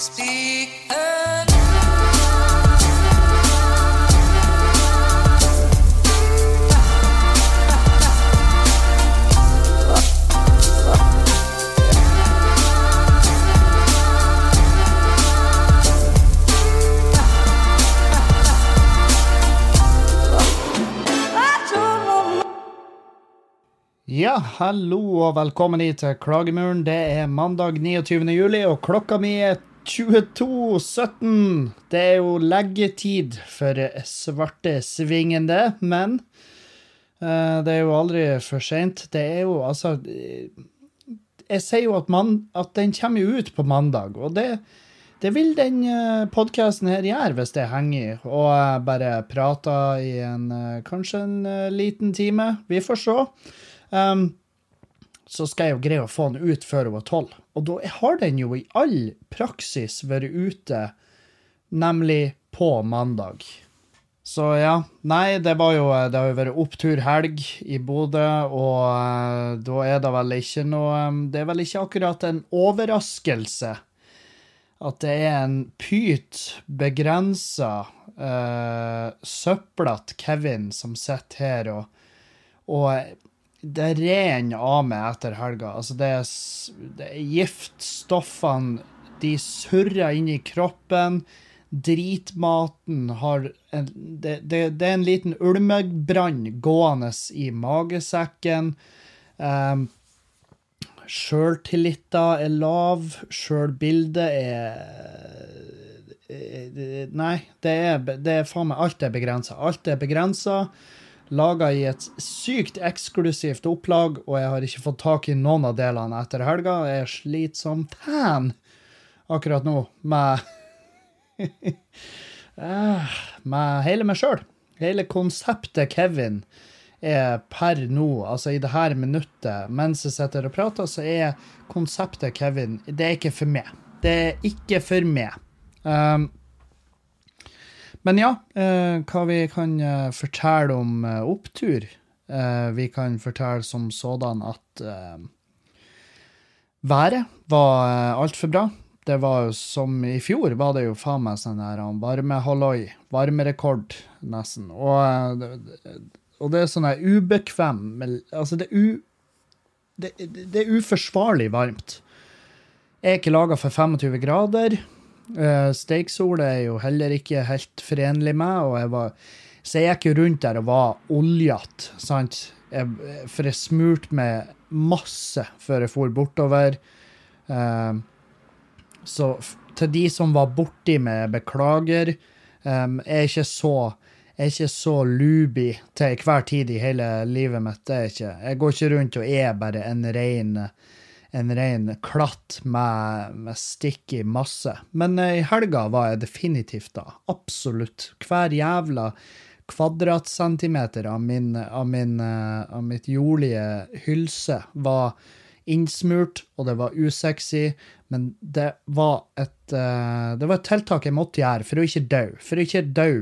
Ja, hallo og velkommen hit til Klagemuren. Det er mandag 29. juli, og klokka mi er 22.17. Det er jo leggetid for svarte svingende, men uh, det er jo aldri for seint. Det er jo altså eh, Jeg sier jo at, man, at den kommer ut på mandag, og det, det vil den uh, podkasten her gjøre hvis det henger i, og jeg bare prater i en, eh, kanskje en eh, liten time. Vi får se. Um, så skal jeg jo greie å få den ut før hun var tolv. Og da har den jo i all praksis vært ute, nemlig på mandag. Så ja, nei, det jo Det har jo vært opptur helg i Bodø, og uh, da er det vel ikke noe um, Det er vel ikke akkurat en overraskelse at det er en pyt, begrensa, uh, søplete Kevin som sitter her og, og det renner av meg etter helga. Altså, det er, det er giftstoffene, de surrer inn i kroppen. Dritmaten har en, det, det, det er en liten ulmebrann gående i magesekken. Um, Sjøltilliten er lav, sjølbildet er eh, Nei, det er, det er faen meg Alt er begrensa. Alt er begrensa. Laga i et sykt eksklusivt opplag, og jeg har ikke fått tak i noen av delene etter helga. Jeg sliter som fan akkurat nå med Eh, Med hele meg sjøl. Hele konseptet Kevin er per nå, altså i det her minuttet, mens jeg sitter og prater, så er konseptet Kevin Det er ikke for meg. Det er ikke for meg. Um, men ja, eh, hva vi kan eh, fortelle om eh, opptur? Vi kan fortelle som sådan at været var altfor bra. Det var jo som i fjor, var det jo faen meg sånn her varmehalloi. Varmerekord, nesten. Og, og det er sånn her ubekvem Altså, det er, u, det, det er uforsvarlig varmt. Jeg er ikke laga for 25 grader. Uh, er jo heller ikke helt forenlig med, og jeg var Så jeg gikk jo rundt der og var oljete, sant? Jeg, for jeg smurte meg masse før jeg for bortover. Eh, så til de som var borti meg, beklager. Um, jeg er ikke så jeg er ikke så luby til hver tid i hele livet mitt. Det er ikke. Jeg går ikke rundt og er bare en rein en ren klatt med, med stikk i masse. Men eh, i helga var jeg definitivt da. Absolutt. Hver jævla kvadratcentimeter av, min, av, min, eh, av mitt jordlige hylse var innsmurt, og det var usexy, men det var et, eh, det var et tiltak jeg måtte gjøre for å ikke dø. For å ikke dø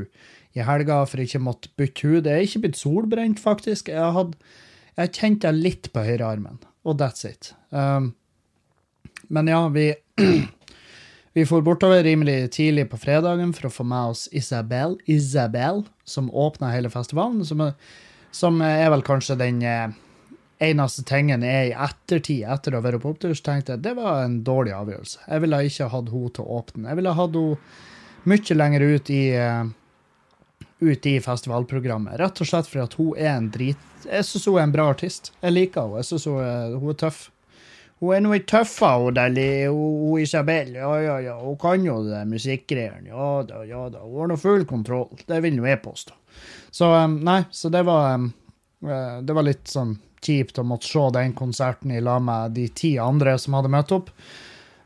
i helga, for å ikke måtte bytte hud. Jeg er ikke blitt solbrent, faktisk. Jeg hadde jeg kjente litt på høyrearmen, og that's it. Um, men ja, vi Vi for bortover rimelig tidlig på fredagen for å få med oss Isabel, Isabel som åpna hele festivalen. Som som er vel kanskje den eh, eneste tingen jeg i ettertid, etter å ha vært på opptur, tenkte jeg det var en dårlig avgjørelse. Jeg ville ikke hatt henne til å åpne. Jeg ville hatt henne mye lenger ut i eh, ut i festivalprogrammet. Rett og slett fordi at hun er en drit... Jeg syns hun er en bra artist. Jeg liker henne. Jeg syns hun, hun er tøff. Hun er noe tøffa, hun Deli, hun, Isabel. Ja, ja, ja. Hun kan jo det musikkgreiene. Ja da, ja da. Hun har nå full kontroll. Det vil nå jeg påstå. Så nei, så det var eh, Det var litt sånn kjipt å måtte se den konserten i lag med de ti andre som hadde møtt opp.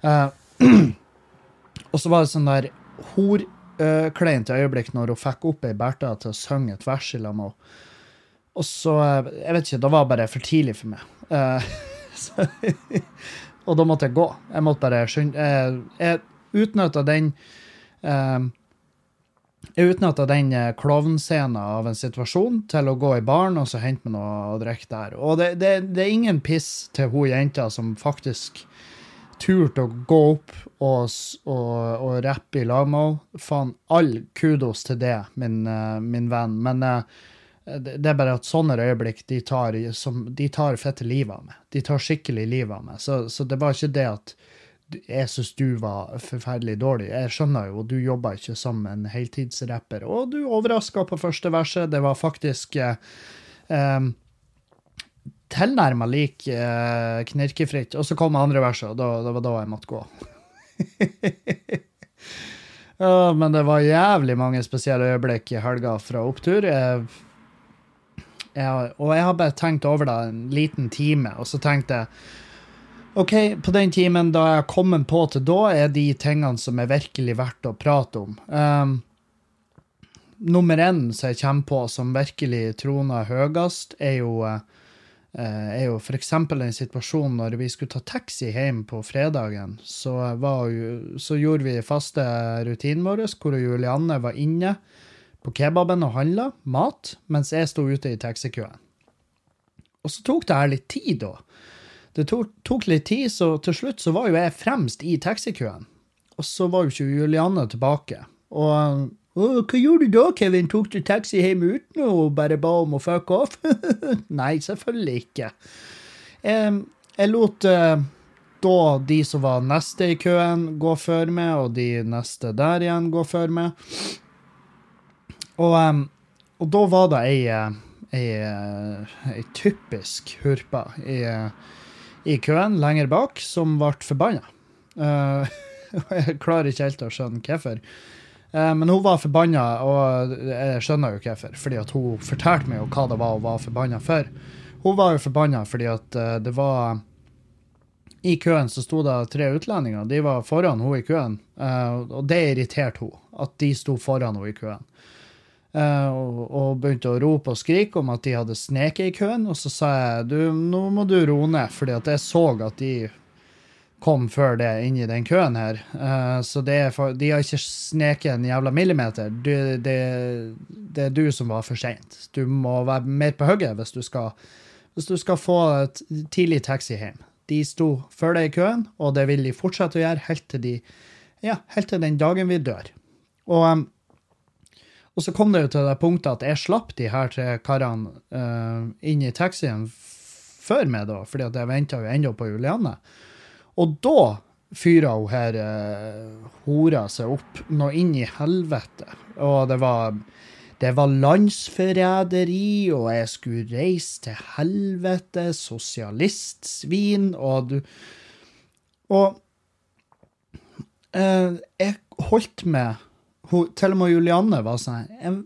Eh, og så var det sånn der horkleint øyeblikk når hun fikk opp ei Bertha til å synge et vers i lag med henne. Og så eh, Jeg vet ikke, det var bare for tidlig for meg. Uh, så, og da måtte jeg gå. Jeg måtte bare skynde Jeg, jeg utnytta den uh, Jeg utnytta den klovnscenen av en situasjon til å gå i baren og så hente meg noe å drikke der. Og det, det, det er ingen piss til hun jenta som faktisk turte å gå opp og, og, og rappe i lag med henne. Faen, all kudos til det, min, eh, min venn. Men eh, det, er bare at sånne øyeblikk, de tar, som, de tar fette livet av meg. De tar skikkelig livet av meg. Så, så det var ikke det at jeg syns du var forferdelig dårlig. Jeg skjønner jo, du jobba ikke som en heltidsrapper, og du overraska på første verset. Det var faktisk eh, eh, tilnærma lik eh, knirkefritt. Og så kom andre verset, og da, det var da jeg måtte gå. ja, men det var jævlig mange spesielle øyeblikk i helga fra opptur. Jeg, jeg, og jeg har bare tenkt over det en liten time, og så tenkte jeg OK, på den timen da jeg har kommet på til da, er de tingene som er virkelig verdt å prate om. Um, nummer én som jeg kommer på som virkelig troner høyest, er jo, eh, er jo f.eks. en situasjon når vi skulle ta taxi hjem på fredagen. Så, jo, så gjorde vi faste rutinen vår, hvor Julianne var inne på kebaben og handla mat, mens jeg sto ute i taxikøen. Og så tok det her litt tid, da. Det tok, tok litt tid, så til slutt så var jo jeg fremst i taxikøen. Og så var jo ikke Julianne tilbake. Og «Å, hva gjorde du da, Kevin? Tok du taxi hjem uten å bare ba om å fuck off? Nei, selvfølgelig ikke. Jeg, jeg lot uh, da de som var neste i køen, gå før meg, og de neste der igjen gå før meg. Og, um, og da var det ei, eh, ei, eh, ei typisk hurpa i, i køen lenger bak som ble forbanna. Uh, jeg klarer ikke helt å skjønne hvorfor. Eh, men hun var forbanna, og jeg skjønner jo hvorfor. Fordi at hun fortalte meg jo hva det var hun var forbanna for. Hun var jo forbanna fordi at eh, det var I køen så sto det tre utlendinger. De var foran hun i køen, eh, og det irriterte hun. At de sto foran hun i køen. Og begynte å rope og skrike om at de hadde sneket i køen. Og så sa jeg du, nå må du roe ned, fordi at jeg så at de kom før det inn i den køen her. Uh, så for, de har ikke sneket en jævla millimeter. Du, det, det er du som var for seint. Du må være mer på hugget hvis du skal, hvis du skal få et tidlig taxi hjem. De sto før deg i køen, og det vil de fortsette å gjøre helt til, de, ja, helt til den dagen vi dør. Og um, og så kom det jo til det punktet at jeg slapp de her tre karene uh, inn i taxien før meg, da, fordi at jeg venta jo ennå på Julianne. Og da fyra hun her uh, hora seg opp noe inn i helvete. Og det var det var landsforræderi, og jeg skulle reise til helvete, sosialistsvin, og du Og eh, jeg holdt med hun, Til og med Julianne var sånn Jeg er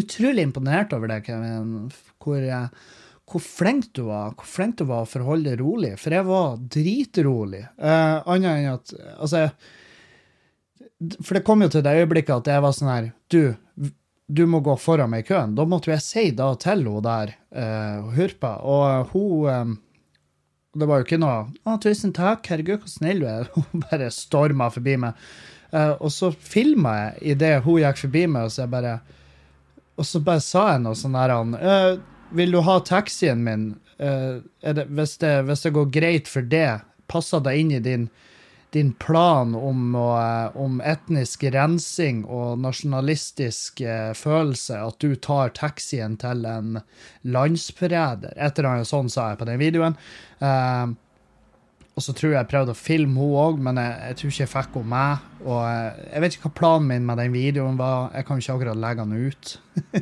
utrolig imponert over det, Kevin. Hvor, eh, hvor flink du var. Hvor flink du var for å holde deg rolig. For jeg var dritrolig. Uh, Annet enn at Altså For det kom jo til det øyeblikket at jeg var sånn her Du, du må gå foran meg i køen. Da måtte jeg si da til hun der, uh, Hurpa, og hun um, det var jo ikke noe 'Å, tusen takk, herregud, hvor snill du er'. Hun bare storma forbi meg. Uh, og så filma jeg idet hun gikk forbi meg, og så, jeg bare, og så bare sa jeg noe sånn der han, «Eh, 'Vil du ha taxien min? Eh, det, hvis, det, hvis det går greit for det, passer det inn i din, din plan om, å, eh, om etnisk rensing og nasjonalistisk eh, følelse at du tar taxien til en landsforræder?' Et eller annet sånt sa jeg på den videoen. Eh, og så tror jeg jeg prøvde å filme hun òg, men jeg, jeg tror ikke jeg fikk henne med. Og jeg, jeg vet ikke hva planen min med den videoen var. Jeg kan ikke akkurat legge den ut.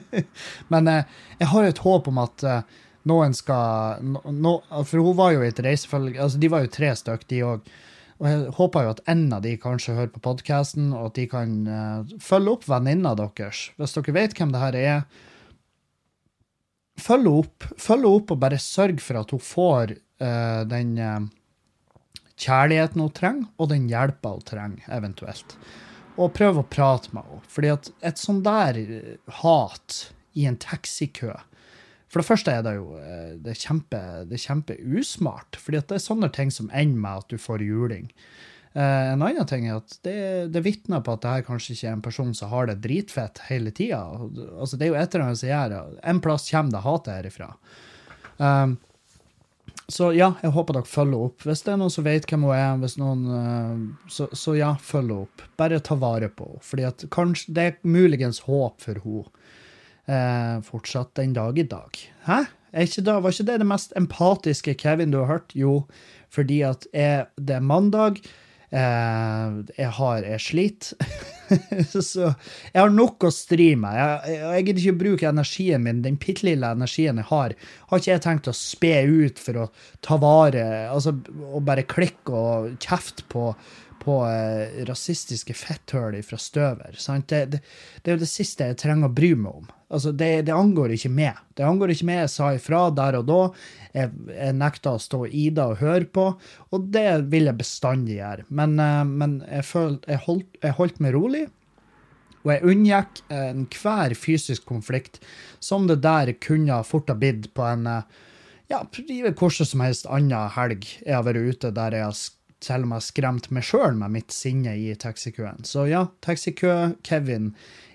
men eh, jeg har et håp om at eh, noen skal no, For hun var jo i et reisefølge altså De var jo tre stykk, de òg. Og jeg håper jo at en av de kanskje hører på podkasten, og at de kan uh, følge opp venninna deres. Hvis dere vet hvem det her er, følg henne opp. Følg henne opp og bare sørg for at hun får uh, den eh, kjærligheten hun trenger, og den hjelpa hun trenger, eventuelt. Og prøv å prate med henne. Fordi at et sånn der eh, hat i en taxikø For det første er det jo eh, det er kjempe, det er kjempeusmart. fordi at det er sånne ting som ender med at du får juling. Eh, en annen ting er at det, det vitner på at det her kanskje ikke er en person som har det dritfett hele tida. Altså, det er jo et eller annet som gjør En plass kommer det hatet herifra. Um, så ja, jeg håper dere følger opp. Hvis det er noen som vet hvem hun er, noen, eh, så, så ja, følg opp. Bare ta vare på henne. fordi det er muligens håp for henne eh, fortsatt den dag i dag. Hæ? Ikke da, var ikke det det mest empatiske Kevin du har hørt? Jo, fordi at jeg, det er mandag. Eh, jeg har Jeg sliter. så jeg har nok å stri med. Jeg, jeg gidder ikke å bruke energien min, den bitte lille energien jeg har, har ikke jeg tenkt å spe ut for å ta vare altså, å bare klikke og kjefte på, på eh, rasistiske fetthull fra støver. Det, det, det, er jo det siste jeg trenger å bry meg om. Altså, det, det, angår ikke meg. Det angår ikke meg. Jeg sa ifra der og da. Jeg, jeg nekta å stå i det og høre på, og det vil jeg bestandig gjøre. Men, eh, men jeg, følte, jeg, holdt, jeg holdt meg rolig. Og jeg unngikk enhver fysisk konflikt som det der kunne fort ha blitt på en eh, ja, hvordan som helst annen helg jeg har vært ute der jeg har selv om jeg har skremt meg sjøl med mitt sinne i taxikøen. Så ja, taxikø-Kevin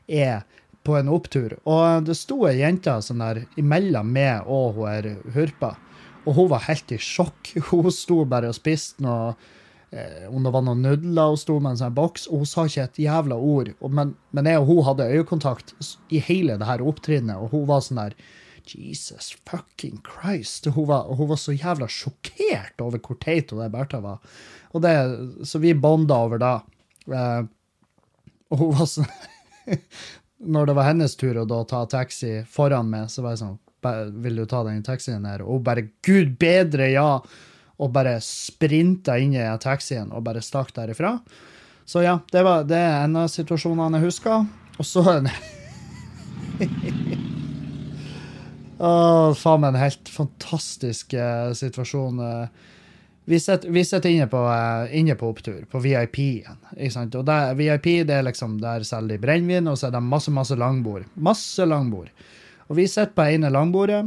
er på en opptur. Og det sto ei jente sånn der imellom meg og hun her hurpa, og hun var helt i sjokk. Hun sto bare og spiste noe eh, om det var noen nudler, hun sto med en sånn boks, og hun sa ikke et jævla ord. Men, men jeg og hun hadde øyekontakt i hele det her opptrinnet, og hun var sånn der Jesus fucking Christ. Hun var, hun var så jævla sjokkert over hvor teit hun der Bertha var. Og det, så vi bonda over da. Eh, og hun var sånn Når det var hennes tur å da ta taxi foran meg, så var jeg sånn Vil du ta den taxien her? Og hun bare Gud bedre, ja! Og bare sprinta inn i taxien og bare stakk derifra. Så ja, det, var, det er en av situasjonene jeg husker. Og så en Å, faen meg en helt fantastisk uh, situasjon. Uh, vi sitter, vi sitter inne, på, uh, inne, på, opptur, på VIP-en. Og der, VIP det er liksom, der selger de brennevin, og så er det masse masse langbord. Masse langbord. Og vi sitter på ene langbordet,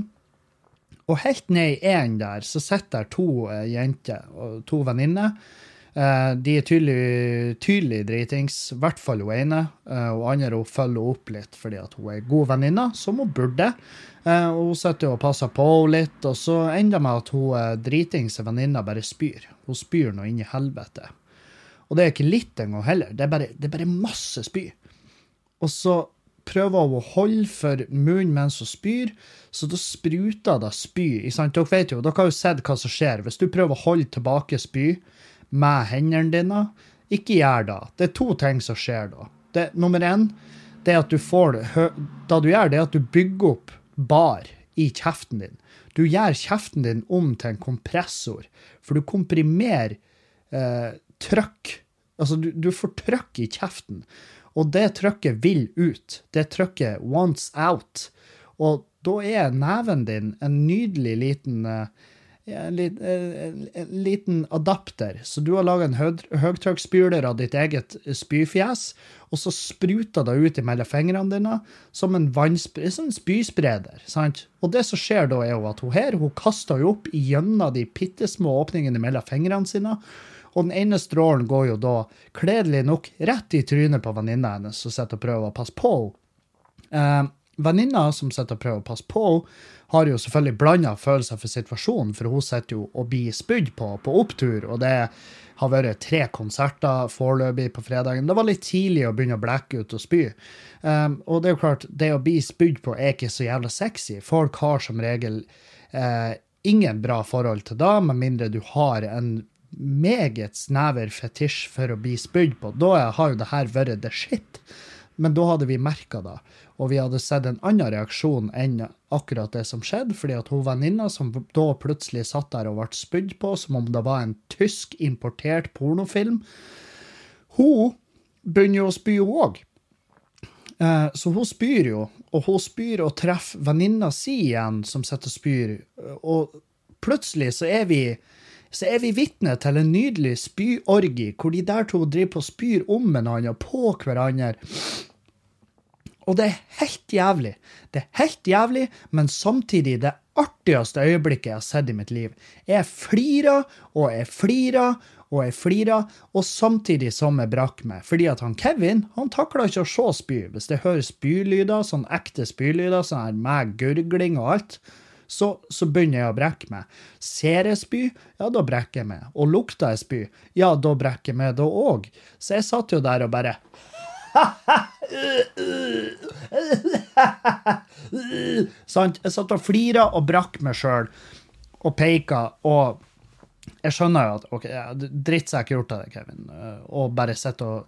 og helt ned i én der så sitter to jenter og to venninner. Uh, de er tydelig, tydelig dritings, i hvert fall hun ene. Uh, og andre hun følger opp litt fordi at hun er god venninne, som hun burde. Uh, Hun sitter og passer på henne litt, og så ender det med at hun dritings venninna bare spyr. Hun spyr nå inn i helvete. Og det er ikke litt engang heller, det er, bare, det er bare masse spy. Og så prøver hun å holde for munnen mens hun spyr, så da spruter det spy. Dere vet jo, dere har jo sett hva som skjer hvis du prøver å holde tilbake spy med hendene dine. Ikke gjør det. Det er to ting som skjer da. Det, nummer én det at du får Da du gjør det, er at du bygger opp bar i kjeften din. Du gjør kjeften din om til en kompressor, for du komprimerer eh, trøkk. Altså, du, du får trøkk i kjeften, og det trøkket vil ut. Det trøkket wants out. Og da er neven din en nydelig liten eh, en, en, liten adapter. Så du har laga en høytrykksspyler av ditt eget spyfjes, og så spruter det ut mellom fingrene dine som en sånn spyspreder. sant? Og det som skjer da, er jo at hun her hun kaster jo opp gjennom de bitte små åpningene mellom fingrene sine. Og den ene strålen går jo da, kledelig nok, rett i trynet på venninna hennes som sitter og prøver å passe på henne. Eh, venninna som sitter og prøver å passe på henne, har jo selvfølgelig blanda følelser for situasjonen, for hun sitter jo og blir spydd på på opptur, og det har vært tre konserter foreløpig på fredagen. Det var litt tidlig å begynne å blekke ut og spy. Um, og det er jo klart, det å bli spydd på er ikke så jævla sexy. Folk har som regel uh, ingen bra forhold til det, med mindre du har en meget snever fetisj for å bli spydd på. Da har jo det her vært the shit. Men da hadde vi merka det, og vi hadde sett en annen reaksjon enn akkurat det som skjedde, fordi at hun venninna som da plutselig satt der og ble spydd på som om det var en tysk importert pornofilm, hun begynner jo å spy, hun òg. Eh, så hun spyr jo, og hun spyr og treffer venninna si igjen, som sitter og spyr. Og plutselig så er vi så er vi vitne til en nydelig spyorgi, hvor de der to driver på spyr om hverandre, på hverandre. Og det er helt jævlig. Det er helt jævlig, men samtidig det artigste øyeblikket jeg har sett i mitt liv. Jeg flirer og jeg flirer og jeg flirer, og samtidig som jeg brakk meg. Fordi at han Kevin han takla ikke å se spy. Hvis det høres spylyder, sånn ekte spylyder, sånn her med gurgling og alt, så, så begynner jeg å brekke meg. Ser jeg spy, ja, da brekker jeg meg. Og lukter jeg spy, ja, da brekker jeg meg da òg. Så jeg satt jo der og bare Sant? Jeg satt og flira og brakk meg sjøl og peika, og jeg skjønner jo at ok, ja, drittsekk gjort av det, Kevin, og bare sitter og,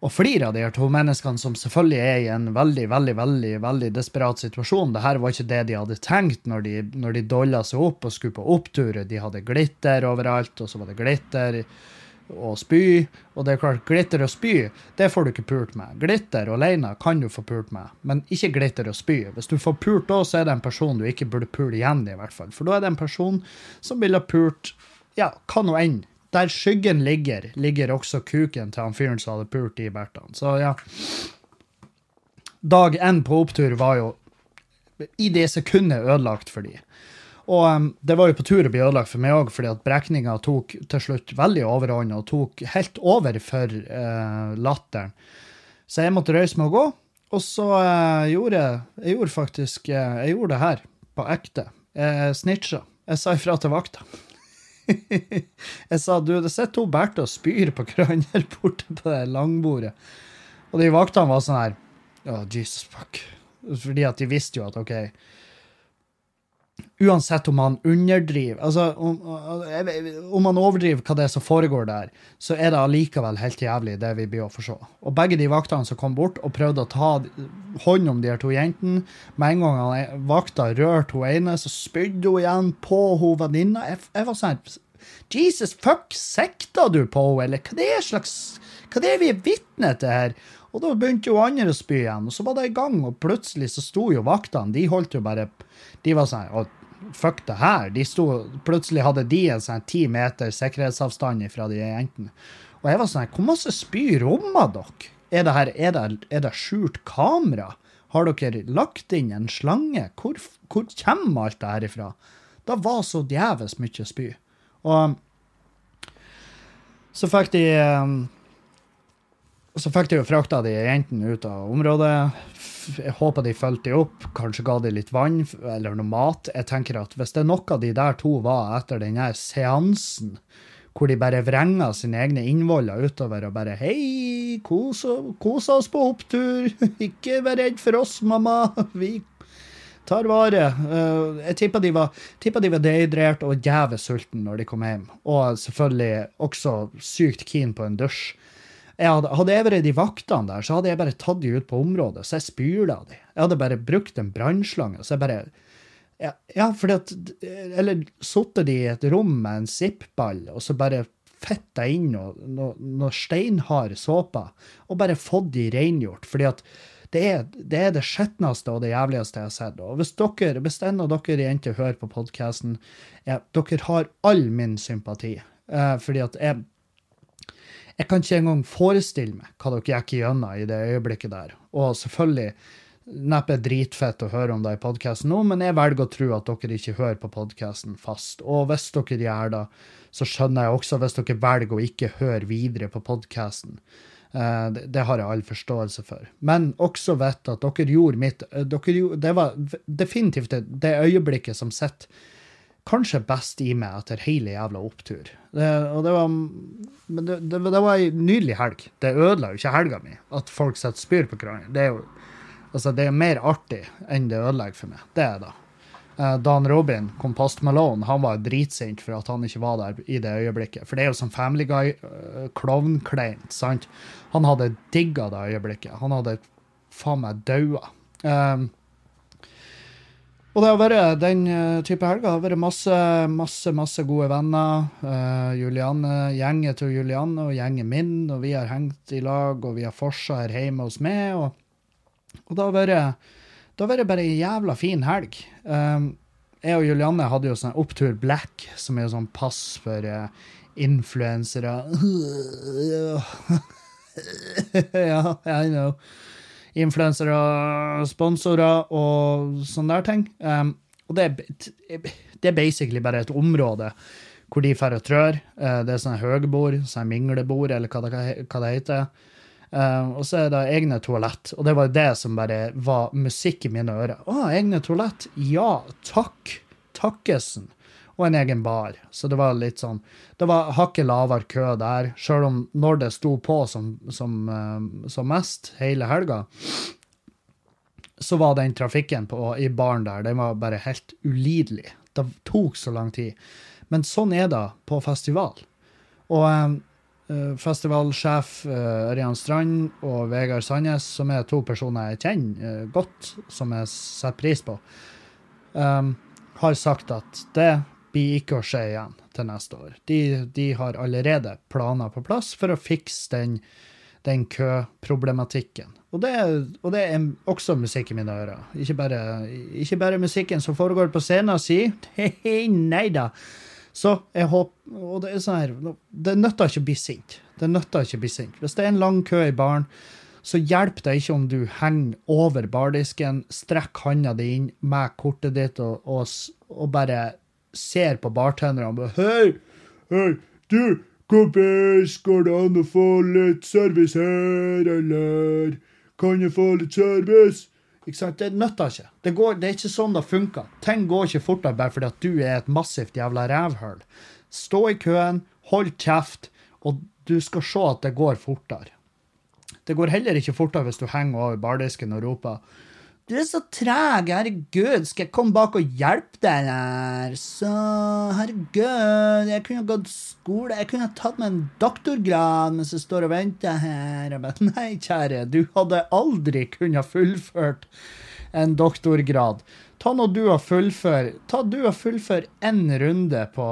og flire av de her to menneskene som selvfølgelig er i en veldig, veldig, veldig veldig desperat situasjon. Det her var ikke det de hadde tenkt når de, når de dolla seg opp og skulle på oppturer. De hadde glitter overalt, og så var det glitter og spy. Og det er klart, glitter og spy, det får du ikke pult med. Glitter alene kan du få pult med, men ikke glitter og spy. Hvis du får pult da, så er det en person du ikke burde pule igjen, i hvert fall. For da er det en person som ville pult ja, hva nå enn. Der skyggen ligger, ligger også kuken til han fyren som hadde pult i Bertan. Så ja. Dag én på opptur var jo i det sekundet ødelagt for de. Og um, det var jo på tur å bli ødelagt for meg òg, fordi at brekninga tok til slutt veldig overhånd og tok helt over for uh, latteren. Så jeg måtte røyse meg og gå. Og så uh, gjorde jeg, jeg gjorde faktisk uh, jeg gjorde det her på ekte. Jeg snitcha. Jeg sa ifra til vakta. jeg sa du, det sitter to Berthe og spyr på hverandre borte på det langbordet. Og de vaktene var sånn her oh, Jesus fuck. Fordi at de visste jo at OK, uansett om han underdriver altså om, om, han overdriver hva det er som foregår der, så er det allikevel helt jævlig, det vi blir å få. Og begge de vaktene som kom bort og prøvde å ta hånd om de her to jentene, med en gang han vakta rørte hun ene, så spydde hun igjen på hun venninna. Jeg, jeg, var sånn Jesus fuck, sikta du på henne, eller hva det er slags Hva det er vi er vitne til her? Og da begynte jo andre å spy igjen, og så var det i gang, og plutselig så sto jo vaktene, de holdt jo bare De var sånn fuck det her. De sto, plutselig hadde de en sånn ti meter sikkerhetsavstand fra de jentene. Og jeg var sånn Hvor masse spy rommer dere? Er det, her, er, det, er det skjult kamera? Har dere lagt inn en slange? Hvor, hvor kommer alt det her ifra? Det var så djevelsk mye spy. Og så fikk de så fikk de jo frakta de jentene ut av området. Jeg håper de fulgte de opp, kanskje ga de litt vann eller noe mat. Jeg tenker at Hvis det er noe de der to var etter denne seansen, hvor de bare vrenger sine egne innvoller utover og bare 'Hei, kos, oss på opptur. Ikke vær redd for oss, mamma. Vi tar vare. Uh, jeg tipper de var, tipper de var dehydrert og jævlig når de kom hjem. Og selvfølgelig også sykt keen på en dusj hadde, hadde, jeg vært de vaktene der, så hadde jeg bare tatt de ut på området, så jeg spyla de. Jeg hadde bare brukt en brannslange, så jeg bare Ja, ja fordi at Eller sittet de i et rom med en zippball, og så bare fitta inn noe, noe, noe steinhard såpe, og bare fått de rengjort. fordi at det er, det er det skitneste og det jævligste jeg har sett. Og hvis dere, hvis en av dere jenter hører på podkasten, ja, dere har all min sympati. Eh, fordi at jeg jeg kan ikke engang forestille meg hva dere gikk igjennom i det øyeblikket der. Og selvfølgelig neppe dritfett å høre om det i podkasten nå, men jeg velger å tro at dere ikke hører på podkasten fast. Og hvis dere gjør det, så skjønner jeg også hvis dere velger å ikke høre videre på podkasten. Eh, det, har jeg all forståelse for. Men også vet at dere gjorde mitt eh, dere Det var definitivt det, det øyeblikket som sitter kanskje best i meg etter hele jævla opptur. Det, og det var, men det, det, det var ei nydelig helg. Det ødela jo ikke helga mi at folk setter spyr på hverandre. Det er jo altså, det er mer artig enn det ødelegger for meg. Det er det. Uh, Dan Robin, Kompost Malone, han var dritsint for at han ikke var der i det øyeblikket. For det er jo som Family Guy-klovnkleint, uh, sant? Han hadde digga det øyeblikket. Han hadde faen meg daua. Um, og det har vært den eh, type helger. Det har vært masse, masse masse gode venner. Uh, Julianne, Gjengen til Julianne og gjengen min, og vi har hengt i lag, og vi har forsa her hjemme hos meg. Og, og det har vært det har vært bare ei jævla fin helg. Um, jeg og Julianne hadde jo sånn Opptur Black, som er jo sånn pass for uh, influensere. ja, I know influensere, sponsorer og sånne der ting. Um, og det er, det er basically bare et område hvor de drar og trør. Uh, det er sånne høgbord, sånne minglebord, eller hva det, hva det heter. Uh, og så er det egne toalett, og det var det som bare var musikk i mine ører. Å, egne toalett? Ja, takk. Takkesen. Og en egen bar. Så det var litt sånn Det var hakket lavere kø der, sjøl om når det sto på som, som, eh, som mest hele helga, så var den trafikken på, i baren der den var bare helt ulidelig. Det tok så lang tid. Men sånn er det på festival. Og eh, festivalsjef eh, Ørjan Strand og Vegard Sandnes, som er to personer jeg kjenner godt, som jeg setter pris på, um, har sagt at det blir ikke å skje igjen til neste år. De, de har allerede planer på plass for å fikse den, den køproblematikken. Og det, og det er også musikk i mine ører. Ikke bare, ikke bare musikken som foregår på scenen, sier nei da. Så jeg håper Og det er sånn her Det nytter ikke å bli sint. Det nytter ikke å bli sint. Hvis det er en lang kø i baren, så hjelper det ikke om du henger over bardisken, strekker handa di inn med kortet ditt og, og, og bare ser på bartenderne og bare Hei, hei, du, kompis, går det an å få litt service her, eller kan jeg få litt service? Ikke sant? Det nytter ikke. Det, går, det er ikke sånn det funker. Ting går ikke fortere bare fordi at du er et massivt jævla rævhøl. Stå i køen, hold kjeft, og du skal se at det går fortere. Det går heller ikke fortere hvis du henger over bardisken og roper Du er så treg, herregud, skal jeg komme bak og hjelpe deg der? Så, herregud, jeg kunne gått skole, jeg kunne tatt meg en doktorgrad mens jeg står og venter her. Bare, Nei, kjære, du hadde aldri kunnet fullført en doktorgrad. Ta nå du og fullfør, ta du og fullfør en runde på,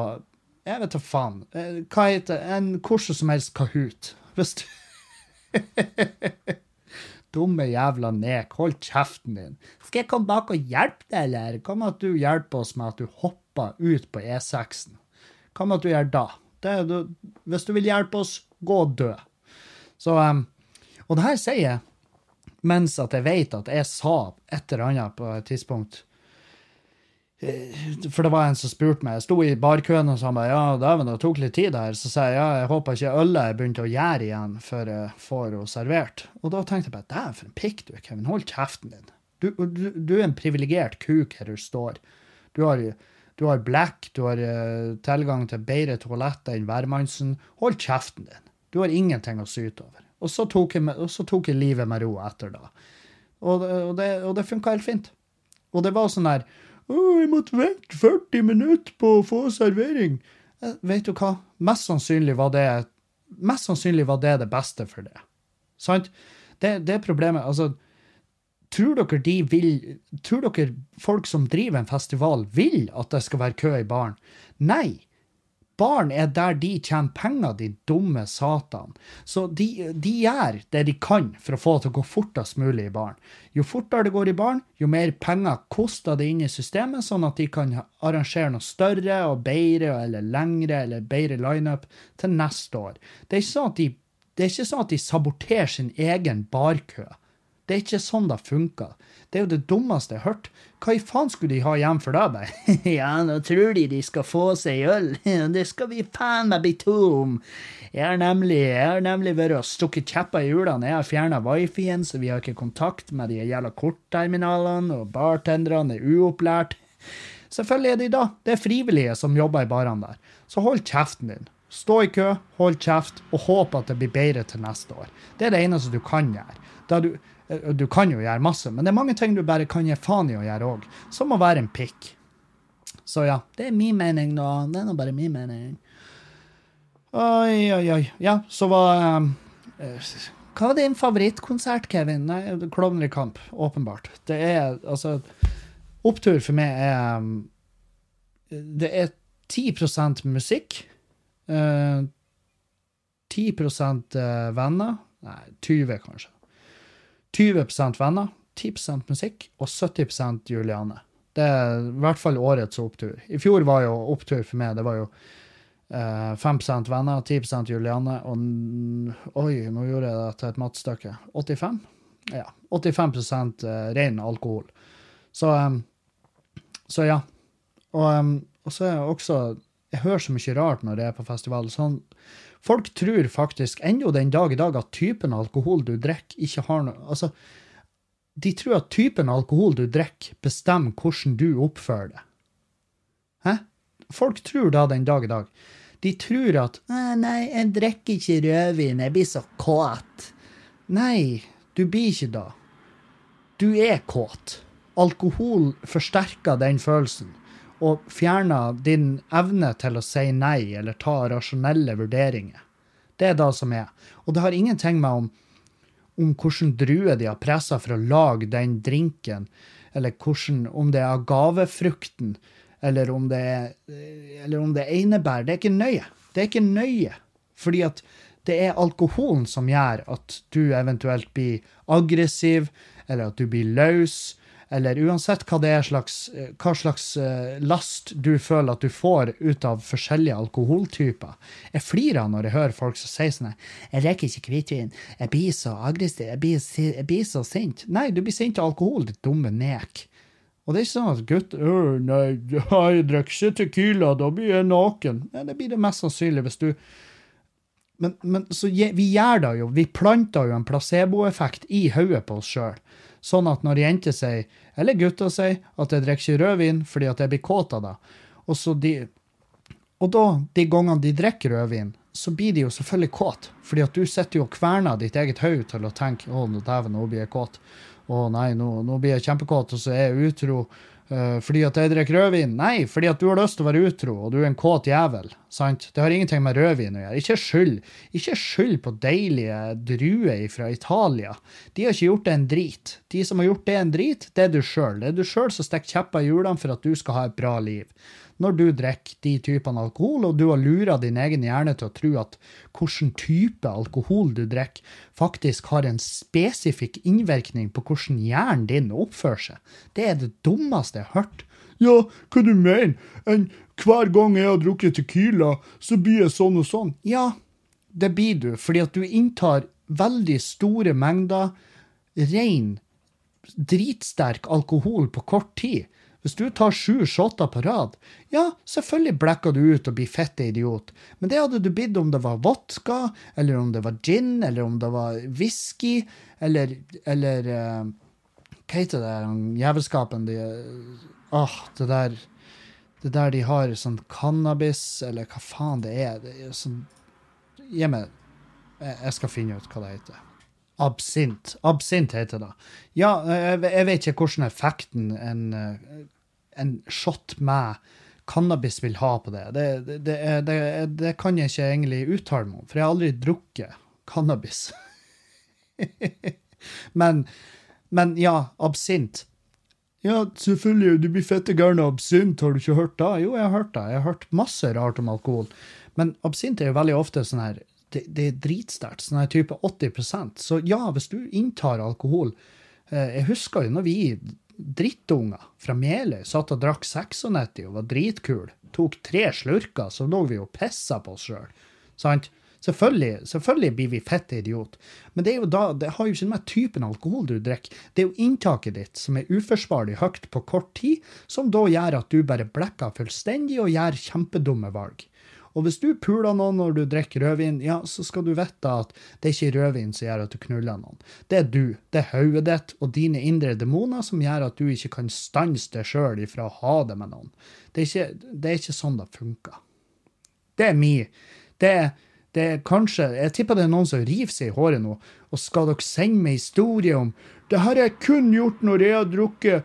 jeg vet da faen, eh, hva heter, en hvordan som helst Kahoot. Hvis du Dumme jævla nek, hold kjeften din. Skal jeg komme bak og hjelpe deg, eller? Hva med at du hjelper oss med at du hopper ut på E6-en? Hva med at du gjør da? Du, hvis du vil hjelpe oss, gå og dø. Så, um, og det her sier jeg mens at jeg vet at jeg sa et eller annet på et tidspunkt. Eh, For det var en som spurte meg, jeg sto i barkøen og sa bare, ja, det tok litt tid her. Så sa jeg, ja, jeg håper ikke ølet er begynt å gjære igjen før jeg får henne servert. Og da tenkte jeg bare, dæven, for en pikk du er, Kevin, hold kjeften din. Du, du, du er en privilegert kuk her du står. Du har, du har black, du har uh, tilgang til bedre toaletter enn hvermannsen. Hold kjeften din. Du har ingenting å syte over. Og så tok jeg, så tok jeg livet med ro etter da. Og, og det, og det funka helt fint. Og det var sånn der jeg måtte vente 40 minutter på å få servering. Eh, Vet du hva? Mest sannsynlig var det sannsynlig var det det beste for det. Sant? Det, det problemet. Altså, tror dere de vil Tror dere folk som driver en festival, vil at det skal være kø i baren? Nei. Baren er der de tjener penger, de dumme satan. Så de, de gjør det de kan for å få det til å gå fortest mulig i baren. Jo fortere det går i baren, jo mer penger koster det inn i systemet, sånn at de kan arrangere noe større og bedre eller lengre eller bedre lineup til neste år. Det er ikke sånn at de, sånn at de saboterer sin egen barkø. Det er ikke sånn det funker. Det er jo det dummeste jeg har hørt. Hva i faen skulle de ha igjen for det, bare? ja, nå tror de de skal få seg øl. det skal vi faen meg bli to om. Jeg har nemlig, nemlig vært og stukket kjepper i hjulene. Jeg har fjerna wifien, så vi har ikke kontakt med de jævla kortterminalene, og bartenderne er uopplært. Selvfølgelig er de da. Det er frivillige som jobber i barene der. Så hold kjeften din. Stå i kø, hold kjeft, og håp at det blir bedre til neste år. Det er det eneste du kan gjøre. Da du, du kan jo gjøre masse, men det er mange ting du bare kan gi faen i å gjøre òg. Som å være en pikk. Så ja, det er min mening, da. Det er nå bare min mening. Oi, oi, oi. Ja, så var um, eh, Hva var din favorittkonsert, Kevin? Nei, Klovner i kamp, åpenbart. Det er altså Opptur for meg er um, Det er 10 musikk. Uh, 10 eh, venner. Nei, 20 kanskje. 20% venner, 10% musikk og 70% Juliane. Det er i hvert fall årets opptur. I fjor var jo opptur for meg. Det var jo eh, 5% venner, 10 Juliane og Oi, nå gjorde jeg det til et matstykke. 85? Ja. 85 eh, ren alkohol. Så, um, så ja. Og, um, og så er jeg også Jeg hører så mye rart når jeg er på festival. Sånn, folk tror faktisk ennå den dag i dag at typen alkohol du drikker, ikke har noe Altså, de tror at typen alkohol du drikker, bestemmer hvordan du oppfører deg. Hæ? Folk tror da den dag i dag. De tror at «Nei, jeg drikker ikke rødvin, jeg blir så kåt'. Nei, du blir ikke da. Du er kåt. Alkohol forsterker den følelsen og fjerner din evne til å si nei eller ta rasjonelle vurderinger. Det er det som er. Og det har ingenting med om, om hvordan druer de har pressa for å lage den drinken, eller hvordan, om det er agavefrukten, eller om det er, eller om det er einebær. Det er ikke nøye. Det er ikke nøye. Fordi at det er alkoholen som gjør at du eventuelt blir aggressiv, eller at du blir løs, eller uansett hva slags, hva slags eh, last du føler at du får ut av forskjellige alkoholtyper. Jeg flirer når jeg hører folk som sier sånn Jeg rekker ikke hvitvin. Jeg blir så aggressiv. Jeg blir, jeg blir, så sint. Nei, du blir sint av alkohol, ditt dumme nek. Og det er ikke sånn at gutt øh, Nei, jeg drikker ikke Tequila, da blir jeg naken. Nei, det blir det mest sannsynlig hvis du men, men så vi gjør det jo. Vi planter jo en placeboeffekt i hodet på oss sjøl. Sånn at når jenter sier, eller gutter sier, at jeg drikker ikke rødvin fordi at jeg blir kåt av det, og, de, og da, de gangene de drikker rødvin, så blir de jo selvfølgelig kåt. Fordi at du sitter jo og kverner ditt eget hode til å tenke å, dæven, nå blir jeg kåt. Å nei, nå, nå blir jeg kjempekåt, og så er jeg utro. Uh, fordi at jeg drikker rødvin? Nei, fordi at du har lyst til å være utro, og du er en kåt jævel. sant? Det har ingenting med rødvin å gjøre. Ikke skyld Ikke skyld på deilige druer fra Italia. De har ikke gjort det en drit. De som har gjort det en drit, det er du sjøl. Det er du sjøl som stikker kjepper i hjulene for at du skal ha et bra liv når du drikker de typene alkohol, og du har lura din egen hjerne til å tro at hvilken type alkohol du drikker, faktisk har en spesifikk innvirkning på hvordan hjernen din oppfører seg. Det er det dummeste jeg har hørt. Ja, hva du mener? En, hver gang jeg har drukket Tequila, så blir jeg sånn og sånn. Ja, det blir du, fordi at du inntar veldig store mengder ren, dritsterk alkohol på kort tid. Hvis du tar sju shotter på rad, ja, selvfølgelig blekker du ut og blir fette idiot, men det hadde du blitt om det var vodka, eller om det var gin, eller om det var whisky, eller, eller uh, Hva heter det jævelskapen de Åh, oh, det der Det der de har sånn cannabis, eller hva faen det er. Det er sånn Gi meg Jeg skal finne ut hva det heter. Absint. Absint heter det. Ja, jeg, vet ikke hvordan effekten en en shot med cannabis vil ha på det. Det, det, det, det kan jeg ikke egentlig uttale meg om, for jeg har aldri drukket cannabis. men, men, ja, absint. Ja, selvfølgelig, du blir fette gæren av absint, har du ikke hørt det? Jo, jeg har hørt det. Jeg har hørt masse rart om alkohol. Men absint er jo veldig ofte sånn her Det, det er dritsterkt, sånn her type 80% Så ja, hvis du inntar alkohol eh, Jeg husker jo når vi drittunger fra Meløy satt og drakk 96 og var dritkule. Tok tre slurker, så lå vi og pissa på oss sjøl. Sant? Selvfølgelig, selvfølgelig, blir vi fette idiot, men det, er jo da, det har jo ikke med typen alkohol du drikker. Det er jo inntaket ditt som er uforsvarlig høyt på kort tid, som da gjør at du bare blekker fullstendig og gjør kjempedumme valg. Og hvis du puler noen når du drikker rødvin, ja, så skal du vite at det er ikke rødvin som gjør at du knuller noen. Det er du, det er hodet ditt og dine indre demoner som gjør at du ikke kan stanse deg sjøl ifra å ha det med noen. Det er ikke, det er ikke sånn det funker. Det er mi. Det er det er kanskje, Jeg tipper det er noen som river seg i håret nå. Og skal dere sende meg historie om Det har jeg kun gjort når jeg har drukket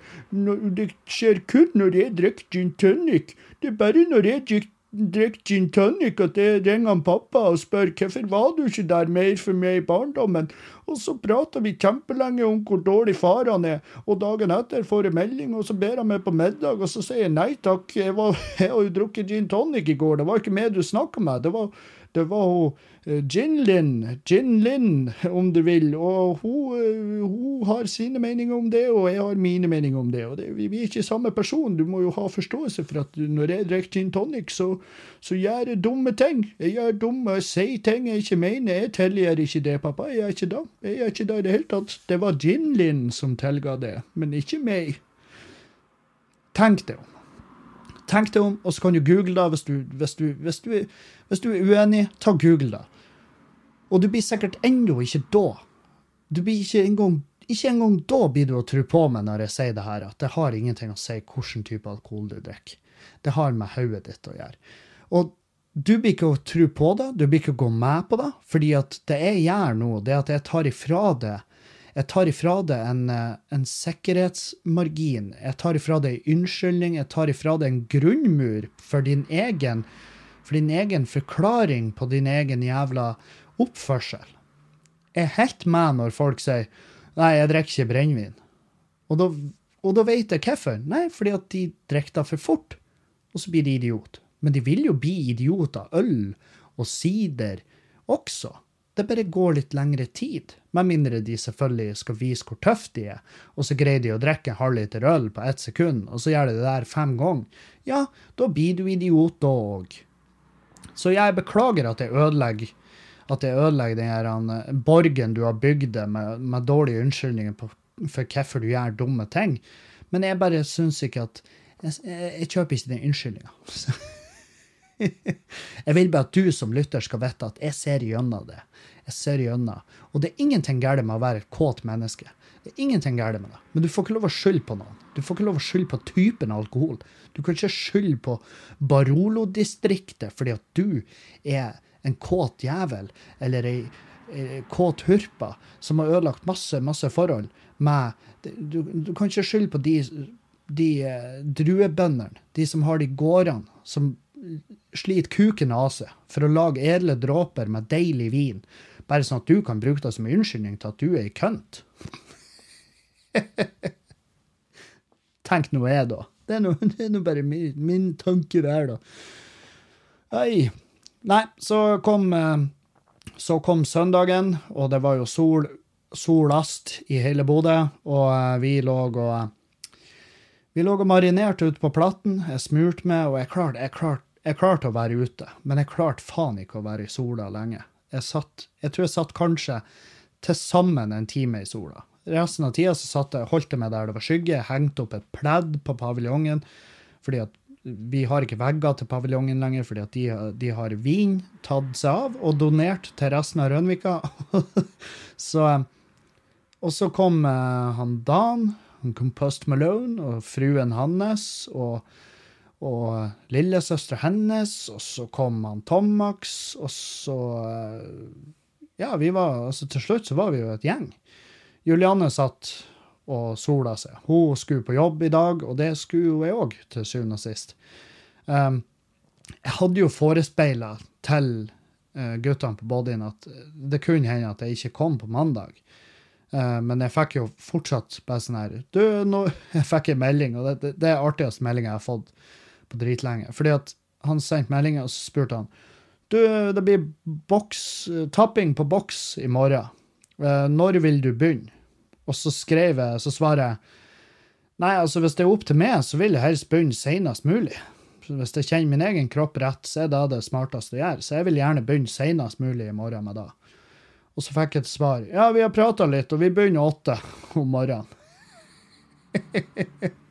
Det skjer kun når jeg drikker gin tonic. Det er bare når jeg drikker drikker gin tonic, at jeg ringer pappa og spør hvorfor var du ikke der mer for meg i barndommen, og så prater vi kjempelenge om hvor dårlig far han er, og dagen etter får jeg melding, og så ber han meg på middag, og så sier jeg nei takk, jeg, var, jeg har jo drukket gin tonic i går, det var ikke meg du snakka med, det var det var hun Jin Lin, Jin Lin, om du vil. Og hun, eh, hun, har sine meninger om det, og jeg har mine meninger om det. Og det, vi, er ikke samme person. Du må jo ha forståelse for at når jeg drikker gin tonic, så, så gjør jeg dumme ting. Jeg gjør dumme, jeg sier ting jeg ikke mener. Jeg tilgir ikke det, pappa. Jeg er ikke da. Jeg er ikke da i det hele tatt. Det var Jinlin som tilga det, men ikke meg. Tenk det. om. Tenk deg om, og så kan du google det hvis du, hvis du, hvis du, hvis du er uenig. Ta Google det. Og du blir sikkert ennå ikke da. Du blir ikke engang ikke engang da blir du å tro på meg når jeg sier det her, at det har ingenting å si hvilken type alkohol du drikker. Det har med hodet ditt å gjøre. Og du blir ikke å tro på det, du blir ikke å gå med på det, fordi at det jeg gjør nå, det er at jeg tar ifra det jeg tar ifra det en, eh, en sikkerhetsmargin. Jeg tar ifra det en unnskyldning. Jeg tar ifra det en grunnmur for din egen, for din egen forklaring på din egen jævla oppførsel. Jeg er helt med når folk sier 'nei, jeg drikker ikke brennevin'. Og da, vet jeg hvorfor. Nei, fordi at de drikker for fort, og så blir de idiot. Men de vil jo bli idioter. Øl og sider også. Det bare går litt lengre tid. Med mindre de selvfølgelig skal vise hvor tøffe de er, og så greier de å drikke en halvliter øl på ett sekund, og så gjør de det der fem ganger. Ja, da blir du idiot da òg. Så jeg beklager at jeg ødelegger at jeg ødelegger den her uh, borgen du har bygd med, med dårlige unnskyldninger på, for hvorfor du gjør dumme ting. Men jeg bare syns ikke at Jeg, jeg, jeg kjøper ikke den unnskyldninga. jeg vil bare at du som lytter skal vite at jeg ser gjennom det. Jeg ser gjennom. Og det er ingenting galt med å være et kåt menneske. Det er ingenting galt med det. Men du får ikke lov å skylde på noen. Du får ikke lov å skylde på typen alkohol. Du kan ikke skylde på Barolo-distriktet fordi at du er en kåt jævel eller ei kåt hurpa som har ødelagt masse, masse forhold med Du, du kan ikke skylde på de, de eh, druebøndene, de som har de gårdene, som sliter kuken av seg for å lage edle dråper med deilig vin, bare sånn at du kan bruke det som unnskyldning til at du er ei kønt. Tenk nå jeg, da. Det er nå, bare min, min tanke der, da. Ei. Nei, så kom, eh, så kom søndagen, og det var jo sol, solast i hele Bodø, og eh, vi lå og vi lå og marinerte ute på platten. Jeg smurte meg, og jeg klarte, jeg, klarte, jeg klarte å være ute. Men jeg klarte faen ikke å være i sola lenge. Jeg, satt, jeg tror jeg satt kanskje til sammen en time i sola. Resten av tida så satt jeg, holdt jeg meg der det var skygge, jeg hengte opp et pledd på paviljongen. fordi at vi har ikke vegger til paviljongen lenger, fordi at de, de har vin tatt seg av og donert til resten av Rønvika. så, og så kom uh, han Dan, han kom Post Malone og fruen hans og, og lillesøster hennes, og så kom han Tomax, og så uh, Ja, vi var altså til slutt så var vi jo et gjeng. Julianne satt og sola seg. Hun skulle på jobb i dag, og det skulle jeg òg, til syvende og sist. Um, jeg hadde jo forespeila til uh, guttene på bodyen at det kunne hende at jeg ikke kom på mandag. Uh, men jeg fikk jo fortsatt bare sånn her Du, nå Jeg fikk en melding, og det, det, det er artigste meldinga jeg har fått på dritlenge. Fordi at han sendte melding, og så spurte han Du, det blir boks, tapping på boks i morgen. Uh, når vil du begynne? Og så skrev jeg, så svarer jeg Nei, altså hvis det er opp til meg, så vil jeg helst begynne senest mulig. Hvis jeg kjenner min egen kropp rett, så er det det smarteste å gjøre. Så jeg vil gjerne begynne senest mulig i morgen med det. Og så fikk jeg et svar. Ja, vi har prata litt, og vi begynner åtte om morgenen.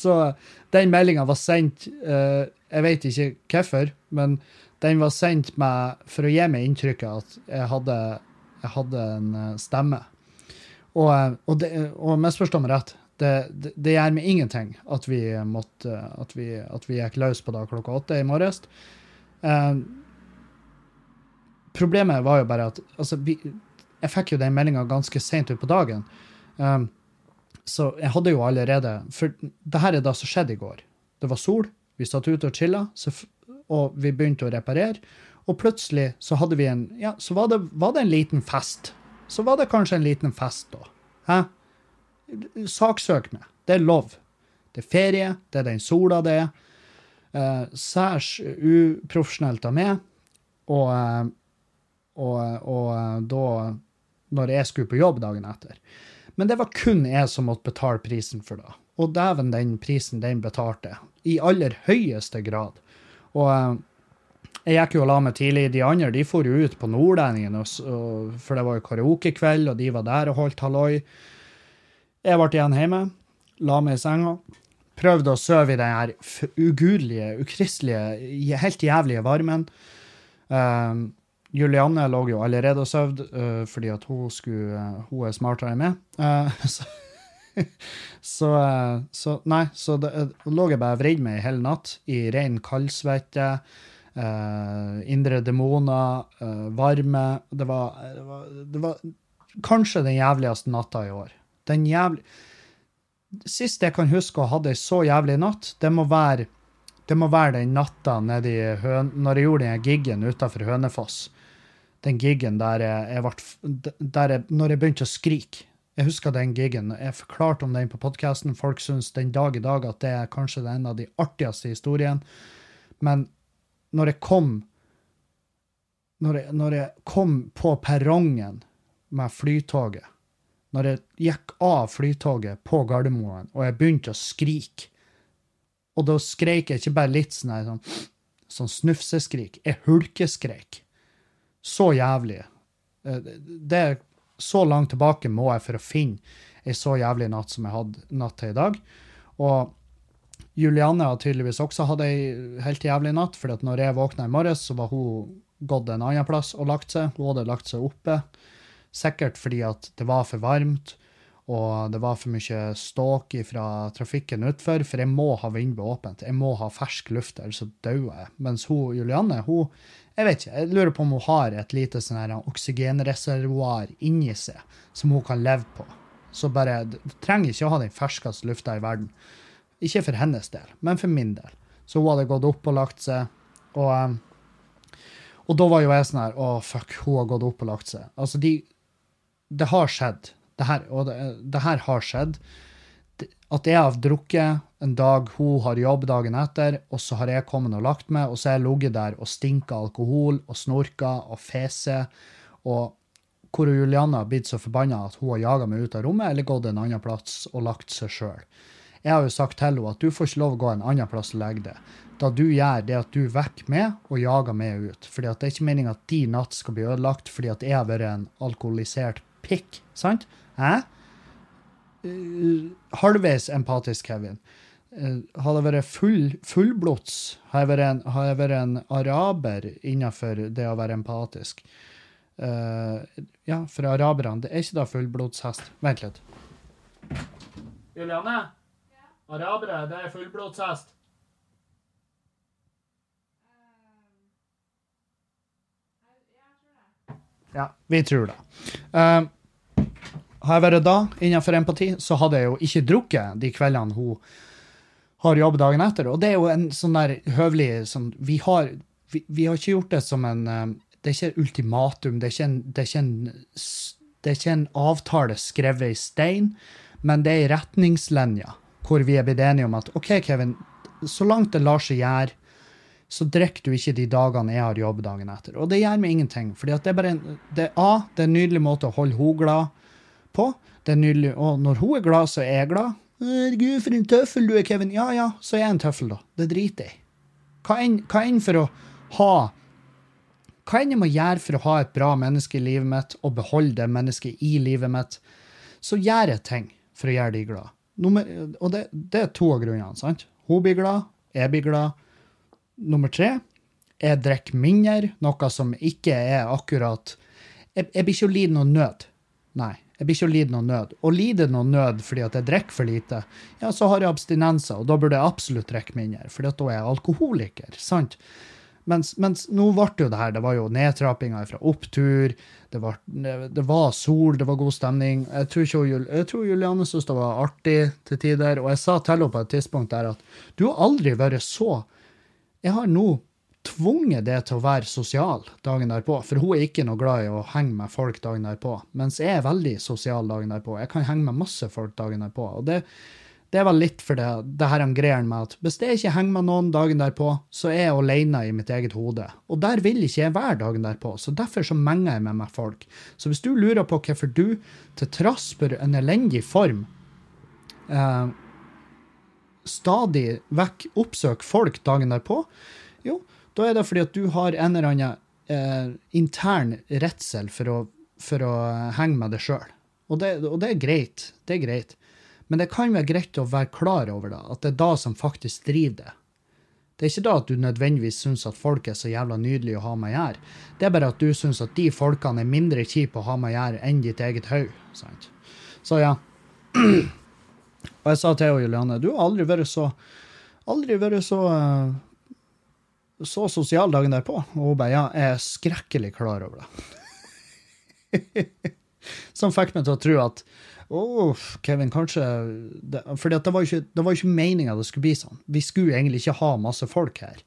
så den meldinga var sendt uh, Jeg vet ikke hvorfor, men den var sendt meg for å gi meg inntrykket at jeg hadde, jeg hadde en eh, stemme. Og, eh, og, det, og misforstå meg rett, det, det, det, gjør meg ingenting at vi måtte, at vi, at vi gikk løs på det klokka åtte i morges. Uh, problemet var jo bare at altså, vi, Jeg fikk jo den meldinga ganske seint utpå dagen. Um, så jeg hadde jo allerede For det her er det som skjedde i går. Det var sol, vi satt ute og chilla, og vi begynte å reparere. Og plutselig så hadde vi en Ja, så var det, var det en liten fest så var det kanskje en liten fest, da. Hæ? Saksøk meg. Det er lov. Det er ferie, det er den sola det er. Eh, særs uprofesjonelt av meg. Og, eh, og, og, eh, da Når jeg skulle på jobb dagen etter. Men det var kun jeg som måtte betale prisen for det. Og dæven, den prisen den betalte. I aller høyeste grad. Og eh, jeg gikk jo og la meg tidlig. De andre de for jo ut på Nordlendingen, for det var jo karaokekveld, og de var der og holdt halloi. Jeg ble igjen hjemme, la meg i senga, prøvde å sove i den her ugudelige, ukristelige, helt jævlige varmen. Eh, Julianne lå jo allerede og sov uh, fordi at hun, skulle, uh, hun er smartere enn meg. Uh, så, så, eh, så Nei, så det, eh, lå jeg bare vridd meg hele natt i ren kaldsvette. eh, indre demoner, eh, varme. Det var, det, var, det var kanskje den jævligste natta i år. Den jævlig... Sist jeg kan huske å ha hatt ei så jævlig natt, det må være det må være den natta nedi Høn... Når jeg gjorde den giggen utafor Hønefoss. Den giggen der jeg, jeg ble der jeg, Når jeg begynte å skrike. Jeg husker den giggen. Jeg forklarte om den på podkasten. Folk syns den dag i dag at det er kanskje en av de artigste historiene. Men når jeg kom når jeg, når jeg kom på perrongen med flytoget, når jeg gikk av flytoget på Gardermoen, og jeg begynte å skrike Og da skreik jeg ikke bare litt sånn sånn, sånn snufseskrik, jeg hulkeskreik. Så jævlig. Eh, Det er så langt tilbake må jeg for å finne ei så jævlig natt som jeg hadde natt til i dag. Og Julianne har tydeligvis også hatt ei helt jævlig natt, for når jeg våkna i morges, så var hun gått en annen plass og lagt seg. Hun hadde lagt seg oppe. Sikkert fordi at det var for varmt, og det var for mye ståk fra trafikken utfor, for jeg må ha vinduet åpent. Jeg må ha fersk luft, ellers så dauer jeg. Mens hun, Julianne, hun Jeg vet ikke, jeg lurer på om hun har et lite sånn her oksygenreservoar inni seg som hun kan leve på. Så bare trenger ikke å ha den ferskeste lufta i verden. Ikke for hennes del, men for min del. Så hun hadde gått opp og lagt seg, og um, og da var jo jeg sånn her Å, fuck, hun har gått opp og lagt seg. Altså, de Det har skjedd. Det her, og det, det her har skjedd. At jeg har drukket en dag, hun har jobb dagen etter, og så har jeg kommet og lagt meg, og så har jeg ligget der og stinka alkohol og snorka og fese, og hvor Julianne har blitt så forbanna at hun har jaga meg ut av rommet eller gått en annen plass og lagt seg sjøl. Jeg har jo sagt til henne at du får ikke lov å gå en annen plass og legge deg. Da du gjør det at du vekker meg og jager meg ut. Fordi at det er ikke meningen at din natt skal bli ødelagt fordi at jeg har vært en alkoholisert pikk. Sant? Hæ? Eh, halvveis empatisk, Kevin. Eh, hadde jeg vært full, fullblods, har jeg vært en, har jeg vært en araber innenfor det å være empatisk. Uh, ja, for araberne, det er ikke da fullblodshest. Vent litt. Juliane? Arabere, det er fullblodshest. Ja, vi tror det. Eh, har jeg vært da innenfor empati, så hadde jeg jo ikke drukket de kveldene hun har jobb dagen etter. Og det er jo en sånn der høvelig sånn, vi, har, vi, vi har ikke gjort det som en eh, Det er ikke ultimatum, det er ikke en, det er ikke en, det er ikke en avtale skrevet i stein, men det er ei retningslinje hvor vi er blitt enige om at OK, Kevin, så langt det lar seg gjøre, så drikker du ikke de dagene jeg har jobb dagen etter. Og det gjør meg ingenting. For det er en, det er en nydelig måte å holde henne glad på. Det er nydelig, Og når hun er glad, så er jeg glad. Herregud, for en tøffel du er, Kevin. Ja ja, så er jeg en tøffel, da. Det driter jeg i. Hva enn for å ha Hva enn jeg må gjøre for å ha et bra menneske i livet mitt, og beholde det mennesket i livet mitt, så gjør jeg ting for å gjøre de glad. Nummer, og det, det er to av grunnene. sant? Hun blir glad, jeg blir glad. Nummer tre, jeg drikker mindre, noe som ikke er akkurat Jeg, jeg blir ikke å lide noe nød. Nei, jeg blir ikke å lide noe nød. Å lide noe nød fordi at jeg drikker for lite, ja, så har jeg abstinenser, og da burde jeg absolutt drikke mindre, for da er jeg alkoholiker. sant? Mens, mens nå ble det jo det her, det var jo nedtrappinger fra opptur, det var, det var sol, det var god stemning. Jeg tror, ikke, jeg tror Juliane syntes det var artig til tider, og jeg sa til henne på et tidspunkt der at du har aldri vært så Jeg har nå tvunget det til å være sosial dagen derpå, for hun er ikke noe glad i å henge med folk dagen derpå, mens jeg er veldig sosial dagen derpå. Jeg kan henge med masse folk dagen derpå, og det, det er vel litt for det, det her han greier med at hvis jeg ikke henger med noen dagen derpå, så er jeg alene i mitt eget hode. Og der vil ikke jeg være dagen derpå, så derfor så menger jeg med meg folk. Så hvis du lurer på hvorfor du, til trass for en elendig form, eh, stadig vekk oppsøker folk dagen derpå, jo, da er det fordi at du har en eller annen eh, intern redsel for å, for å henge med deg sjøl. Og, og det er greit. Det er greit. Men det kan være greit å være klar over det, at det er da som faktisk driver det. Det er ikke da at du nødvendigvis syns at folk er så jævla nydelige å ha med å gjøre. Det er bare at du syns at de folkene er mindre kjipe å ha med å gjøre enn ditt eget hode. Så ja. Og jeg sa til Juliane, du har aldri vært så Aldri vært så eh, så sosial dagen derpå. Og hun bare ja, jeg er skrekkelig klar over det. Som fikk meg til å tro at å, Kevin, kanskje det, For det var jo ikke, var ikke meninga det skulle bli sånn. Vi skulle egentlig ikke ha masse folk her.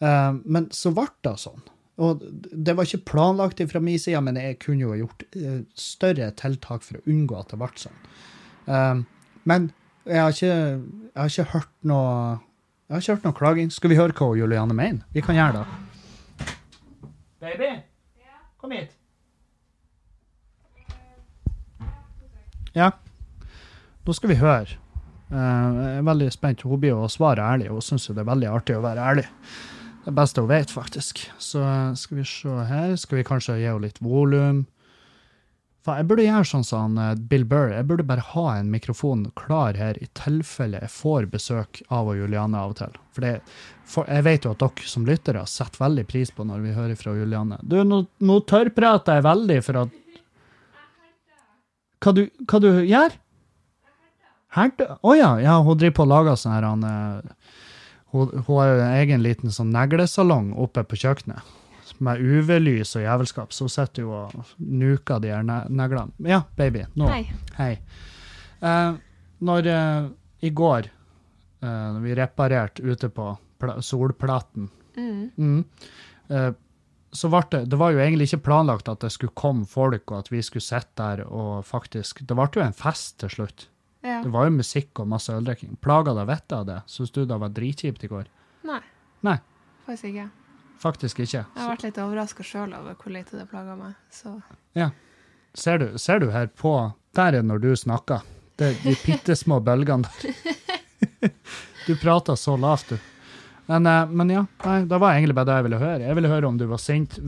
Uh, men så ble det sånn. Og det var ikke planlagt fra min side, men jeg kunne jo ha gjort uh, større tiltak for å unngå at det ble sånn. Uh, men jeg har ikke, jeg har ikke hørt noe jeg har ikke hørt noe klaging. Skal vi høre hva Julianne mener? Vi kan gjøre det. Baby, kom hit. Ja, nå skal vi høre. Eh, Jeg er veldig spent. Hun blir jo å svare ærlig. Hun syns jo det er veldig artig å være ærlig. Det beste hun vet, faktisk. Så eh, skal vi se her. Skal vi kanskje gi henne litt volum? Jeg burde gjøre sånn som eh, Bill Burr. Jeg burde bare ha en mikrofon klar her i tilfelle jeg får besøk av Juliane av og til. For, det, for jeg vet jo at dere som lyttere setter veldig pris på når vi hører fra Juliane. Du, nå, nå tørrprater jeg veldig for at Hva du, hva du gjør? Herde? Å ja, ja, hun driver på og lager sånn her han, eh, hun, hun har egen liten sånn neglesalong oppe på kjøkkenet med UV-lys og jævelskap, så sitter jo og nuker de her neglene. Ja, baby. Nå. Hei. Hei. Eh, når eh, i går, eh, når vi reparerte ute på solplaten, Mm. mm, eh, så ble det Det var jo egentlig ikke planlagt at det skulle komme folk, og at vi skulle sitte der og faktisk Det ble jo en fest til slutt. Ja. Det var jo musikk og masse øldrikking. Plaga deg vettet av det? Syns du det var dritkjipt i går? Nei, Nei, faktisk ikke. Faktisk ikke. Jeg har vært litt overraska sjøl over hvor lite det plaga meg. Så Ser du, ser du her på Der er når du snakker. Det er de bitte små bølgene der. Du prater så lavt, du. Men, eh, men ja, nei, det var egentlig bare det jeg ville høre. Jeg ville høre om du var sint.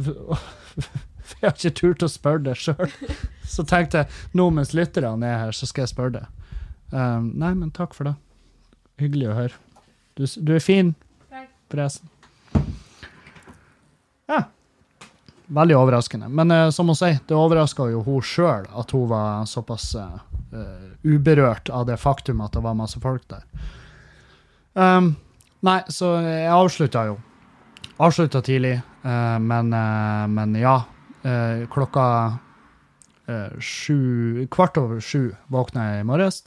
For jeg har ikke turt å spørre deg sjøl. Så tenkte jeg nå mens lytterne er her, så skal jeg spørre deg. Um, nei, men takk for det. Hyggelig å høre. Du, du er fin, Takk. forresten. Veldig overraskende. Men uh, som hun sier, det overraska jo hun sjøl at hun var såpass eh, uberørt av det faktum at det var masse folk der. Um, nei, så jeg avslutta jo. Avslutta tidlig, uh, men, men ja. klokka sju Kvart over sju våkna jeg i morges.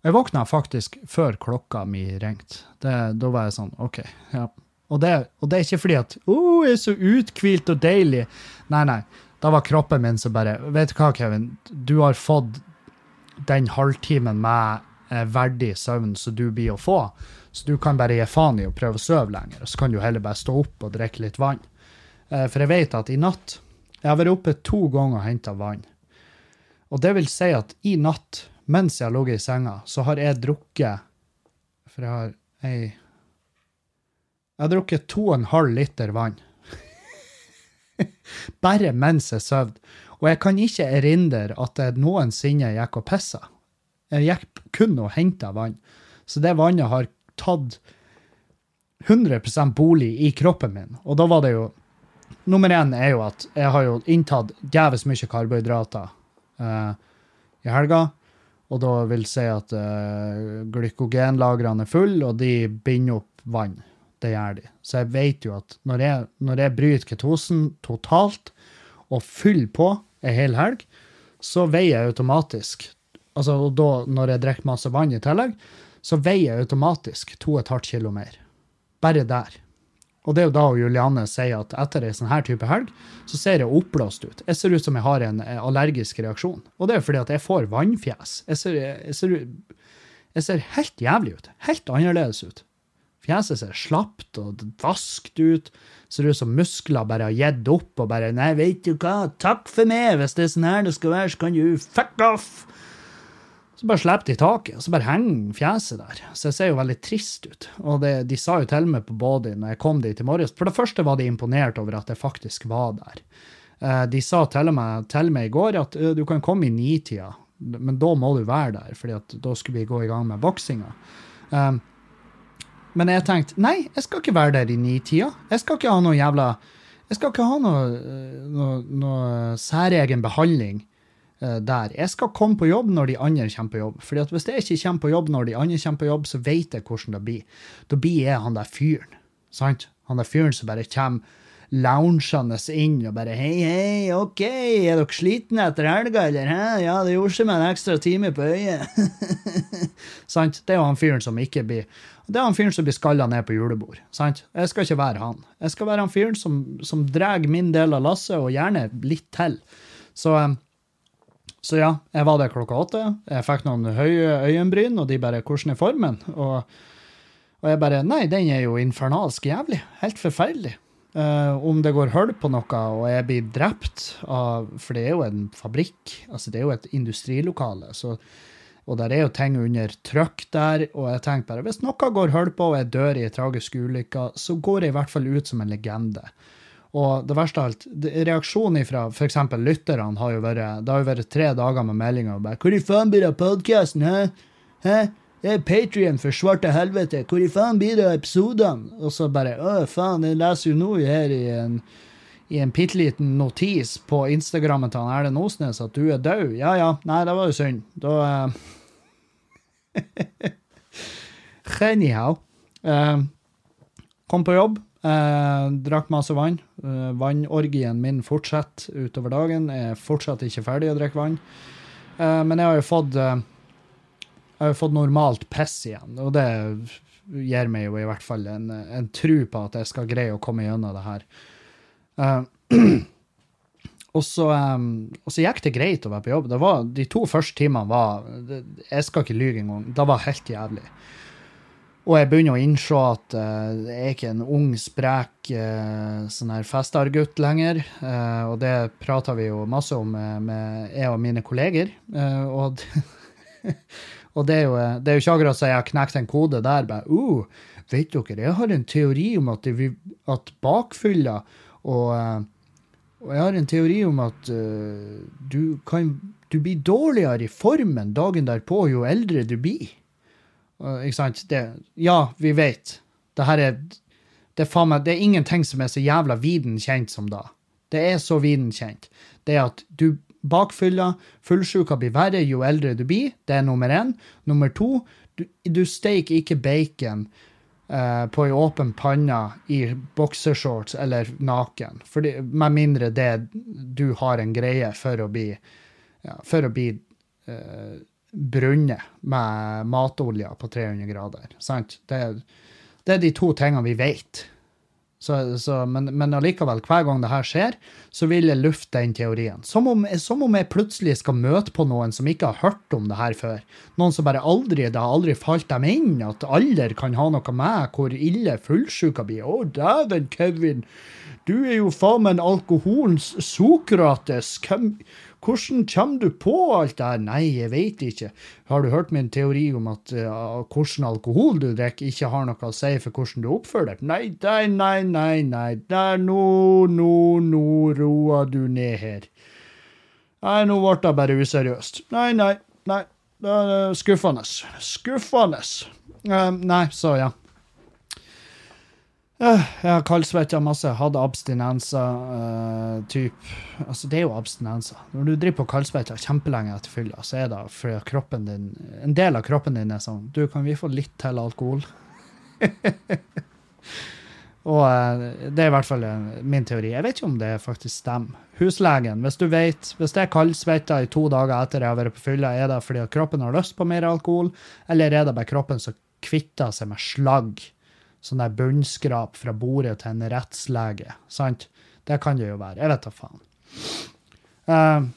Jeg våkna faktisk før klokka mi ringte. Da var jeg sånn, OK. ja. Og det, og det er ikke fordi at oh, jeg er så uthvilt og deilig. Nei, nei. Da var kroppen min som bare Vet du hva, Kevin? Du har fått den halvtimen med eh, verdig søvn som du blir å få. Så du kan bare gi faen i å prøve å sove lenger. Og så kan du heller bare stå opp og drikke litt vann. Eh, for jeg vet at i natt Jeg har vært oppe to ganger og henta vann. Og det vil si at i natt, mens jeg har ligget i senga, så har jeg drukket For jeg har ei Jeg har drukket to og en halv liter vann. Bare mens jeg sov. Og jeg kan ikke erindre at jeg noensinne gikk og pissa. Jeg gikk kun og henta vann. Så det vannet har tatt 100% bolig i kroppen min. Og da var det jo Nummer én er jo at jeg har jo inntatt djevelsk mye karbohydrater uh, i helga. Og da vil si at uh, glykogenlagrene er fulle, og de binder opp vann. Det gjør de. Så jeg vet jo at når jeg, når jeg bryter ketosen totalt og fyller på ei hel helg, så veier jeg automatisk altså da, Når jeg drikker masse vann i tillegg, så veier jeg automatisk 2,5 kilo mer. Bare der. Og det er jo da Juliane sier at etter ei sånn her type helg, så ser jeg oppblåst ut. Jeg ser ut som jeg har en allergisk reaksjon. Og det er jo fordi at jeg får vannfjes. Jeg ser, jeg ser, jeg ser helt jævlig ut. Helt annerledes ut. Fjeset ser slapt og vaskt ut. Ser ut som muskler bare har gitt opp og bare Nei, vet du hva, takk for meg. Hvis det er sånn her det skal være, så kan du fuck off. Så bare slipper de taket, og så bare henger fjeset der. Så jeg ser jo veldig trist ut. Og det, de sa jo til meg på body når jeg kom dit i morges For det første var de imponert over at jeg faktisk var der. Eh, De sa til meg, til meg i går at du kan komme i nitida Men da må du være der, for da skulle vi gå i gang med boksinga. Um, men jeg tenkte nei, jeg skal ikke være der i ni-tida. Jeg skal ikke ha noe jævla Jeg skal ikke ha noe, eh, noe, noe særegen behandling uh, der. Jeg skal komme på jobb når de andre kommer på jobb. Fordi at hvis jeg ikke kommer på jobb når de andre kommer på jobb, så vet jeg hvordan det blir. Da blir jeg han der fyren. Sant? Han der fyren som bare kommer loungende inn og bare Hei, hei, OK, er dere slitne etter helga, eller? Hæ? Ja, det gjorde seg med en ekstra time på øyet. sant? Det er jo han fyren som ikke blir det er han fyren som blir skalla ned på julebord. sant? Jeg skal ikke være han. Jeg skal være han fyren som, som drar min del av lasset, og gjerne litt til. Så, så, ja, jeg var der klokka åtte. Jeg fikk noen høye øyenbryn, og de bare 'Hvordan er formen?' Og, og jeg bare 'Nei, den er jo infernalsk jævlig. Helt forferdelig'. Uh, om det går hull på noe og jeg blir drept av For det er jo en fabrikk, altså det er jo et industrilokale. Så, og der er jo ting under trykk der. Og jeg tenker bare, hvis noe går hull på og jeg dør i en tragisk ulykke, så går jeg i hvert fall ut som en legende. Og det verste av alt, reaksjonen fra f.eks. lytterne har jo vært Det har jo vært tre dager med meldinger og bare 'Hvor i faen blir det av podkasten, hæ? Hæ? Det er Patrion for svarte helvete. Hvor i faen blir det av episodene? Og så bare Å, faen, jeg leser jo nå her i en, i en bitte liten notis på Instagrammen til Erlend Osnes at du er død. Ja ja, nei, det var jo synd. Da uh... Anyhow. Uh, kom på jobb. Uh, drakk masse vann. Uh, vannorgien min fortsetter utover dagen. Jeg er fortsatt ikke ferdig å drikke vann. Men jeg har jo fått jeg har jo fått normalt piss igjen, og det gir meg jo i hvert fall en, en tro på at jeg skal greie å komme gjennom det her. Uh, og, så, um, og, så, gikk det greit å være på jobb. Det var, de to første timene var Jeg skal ikke lyve engang. Det var helt jævlig. Og jeg begynner å innse at uh, jeg er ikke en ung, sprek uh, sånn her festargutt lenger. Uh, og det prater vi jo masse om med, med jeg og mine kolleger. og Og det er, jo, det er jo ikke akkurat så jeg har knekt en kode der. bare, uh, Vet dere, jeg har en teori om at, det, at bakfylla og, og jeg har en teori om at uh, du, kan, du blir dårligere i formen dagen derpå jo eldre du blir. Uh, ikke sant? Det, ja, vi vet. Det her er det er, meg, det er ingenting som er så jævla viden kjent som da. Det er så viden kjent. Det at du bakfyller, Fullsjuka blir verre jo eldre du blir. Det er nummer én. Nummer to, du, du steiker ikke bacon uh, på ei åpen panne i boksershorts eller naken. Fordi, med mindre det du har en greie for å bli, ja, for å bli eh, brunnet med matolje på 300 grader. Sant? Det, det er de to tingene vi vet. Så, så, men, men allikevel, hver gang det her skjer, så vil jeg lufte den teorien. Som om, som om, jeg plutselig skal møte på noen som ikke har hørt om det her før. Noen som bare aldri Det har aldri falt dem inn at alder kan ha noe med hvor ille fullsjuka blir. Å, dæven, Kevin, du er jo faen meg en alkoholens Sokrates. Hvem hvordan kommer du på alt det her? Nei, jeg veit ikke. Har du hørt min teori om at uh, hvordan alkohol du drikker, ikke har noe å si for hvordan du oppfører deg? Nei, nei, nei, nei, nei. Der, nå, nå, nå roer du ned her. Nei, nå ble det bare useriøst. Nei, nei, nei. Det er skuffende. Skuffende. Um, nei, så ja. Jeg har kaldsvetta masse, hadde abstinenser. Uh, typ. Altså, det er jo abstinenser. Når du driver på kaldsvetta kjempelenge etter fylla, så er det fordi kroppen din, en del av kroppen din er sånn Du, kan vi få litt til alkohol? Og uh, det er i hvert fall min teori. Jeg vet ikke om det faktisk stemmer. Huslegen, hvis du vet, hvis det er kaldsvetta i to dager etter jeg har vært på fylla, er det fordi kroppen har lyst på mer alkohol, eller er det bare kroppen som kvitter seg med slagg? Sånn der bunnskrap fra bordet til en rettslege. Sant? Det kan det jo være. Jeg vet da faen. Uh,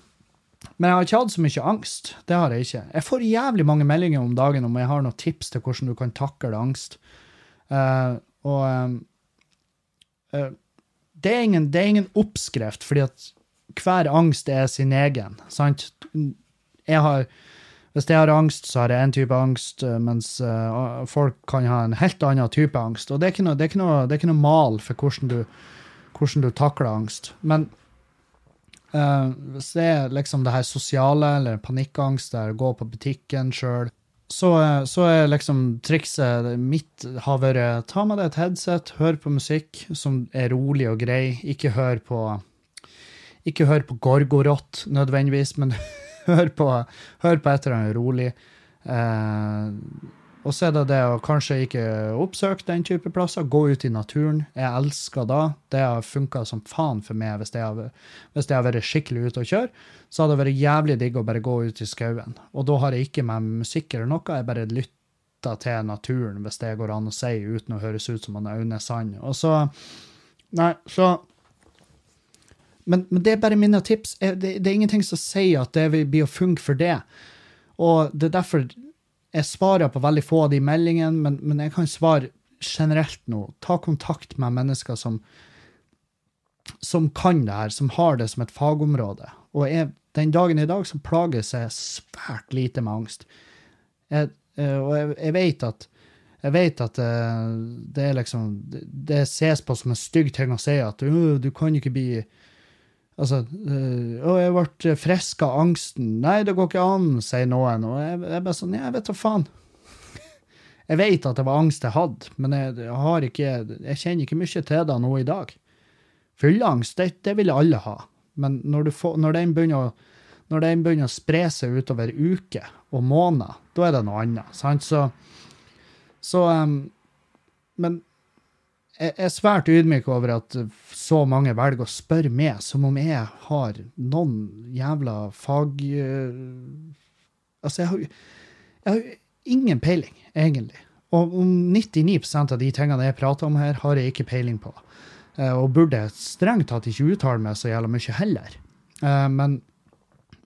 men jeg har ikke hatt så mye angst. Det har jeg ikke. Jeg får jævlig mange meldinger om dagen om jeg har noen tips til hvordan du kan takle angst. Uh, og uh, det, er ingen, det, er ingen, oppskrift, fordi at hver angst er sin egen. Sant? Jeg har hvis jeg har angst, så har jeg en type angst, eh, mens uh, folk kan ha en helt annen type angst. Og det er ikke noe, er ikke noe, er ikke noe mal for hvordan du, hvordan du, takler angst. Men uh, hvis det er liksom det her sosiale, eller panikkangst, der gå på butikken sjøl, så, eh, så er liksom trikset mitt har vært ta med deg et headset, hør på musikk som er rolig og grei. Ikke hør på ikke hør på gorgorott nødvendigvis, men hør på, hør på et eller annet rolig. Eh, og så er det det å kanskje ikke oppsøke den type plasser, gå ut i naturen. Jeg elsker da. Det har funka som faen for meg hvis jeg har, hvis jeg har vært skikkelig ute og kjøre. Så hadde det vært jævlig digg å bare gå ut i skauen. Og da har jeg ikke med musikk eller noe, jeg bare lytter til naturen, hvis det går an å si, uten å høres ut som han Aune Sand. Og så Nei, så men, men, det er bare mine tips. Det, det, er ingenting som sier at det vil bli å funke for det. Og det er derfor jeg svarer på veldig få av de meldingene, men, men, jeg kan svare generelt nå. Ta kontakt med mennesker som, som kan det her, som har det som et fagområde. Og jeg, den dagen i dag så plages jeg svært lite med angst. Jeg, eh, og jeg, jeg, vet at jeg vet at det, eh, det er liksom Det ses på som en stygg ting å si at du kan ikke bli Altså øh, 'Å, jeg ble frisk av angsten.' 'Nei, det går ikke an', sier noen. Og jeg, jeg bare sånn 'Ja, jeg vet da faen'. jeg vet at det var angst jeg hadde, men jeg, jeg, har ikke, jeg kjenner ikke mye til det nå i dag. Fylleangst, det, det vil alle ha. Men når, får, når, den begynner å, når den begynner å spre seg utover uker og måneder, da er det noe annet. Sant? Så, så um, Men jeg er svært ydmyk over at så mange velger å spørre meg som om jeg har noen jævla fag... Uh, altså, jeg har, jeg har ingen peiling, egentlig. Og om 99% av de tingene jeg prater om her, har jeg ikke peiling på. Uh, og burde strengt tatt ikke uttale meg så jævla mye heller. Uh, men,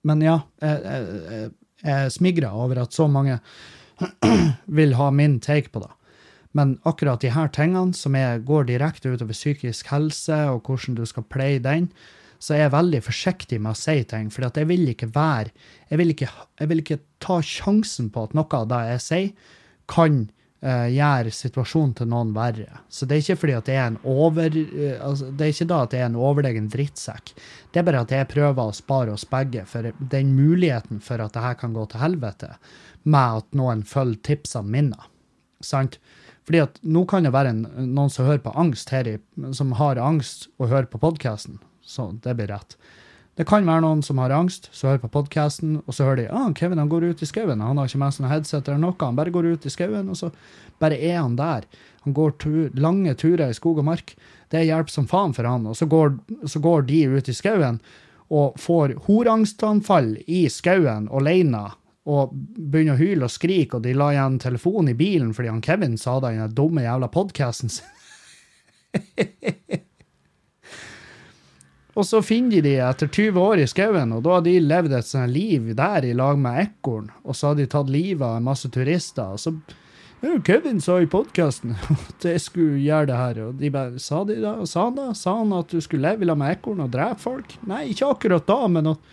men, ja, jeg, jeg, jeg er over at så mange vil ha min take på det. Men akkurat de her tingene, som er, går direkte utover psykisk helse, og hvordan du skal pleie den, så er jeg veldig forsiktig med å si ting. For jeg vil ikke være jeg vil ikke, jeg vil ikke, ta sjansen på at noe av det jeg sier, kan uh, gjøre situasjonen til noen verre. Så det er ikke fordi at jeg er en over... Uh, altså, det er ikke da at jeg er en overlegen drittsekk. Det er bare at jeg prøver å spare oss begge for den muligheten for at det her kan gå til helvete, med at noen følger tipsene mine. Sant? Fordi at nå kan det være en, noen som hører på angst her, i, som har angst og hører på podkasten. Så det blir rett. Det kan være noen som har angst, som hører på podkasten, og så hører de ah, Kevin han går ut i skauen. Han har ikke med seg noe headset eller noe. Han bare går ut i skauen, og så bare er han der. Han går tur, lange turer i skog og mark. Det hjelper som faen for han. Og så går, så går de ut i skauen og får horangstanfall i skauen alene og begynner å hyle og skrike, og de la igjen telefonen i bilen fordi han Kevin sa det i den dumme jævla podkasten sin. og så finner de de etter 20 år i skauen, og da har de levd et sånt liv der i lag med ekorn, og så har de tatt livet av en masse turister. og så jo, Kevin sa i podkasten at jeg skulle gjøre det her, og de bare Sa de da? Sa han da? Sa han at du skulle leve sammen med ekorn og drepe folk? Nei, ikke akkurat da, men at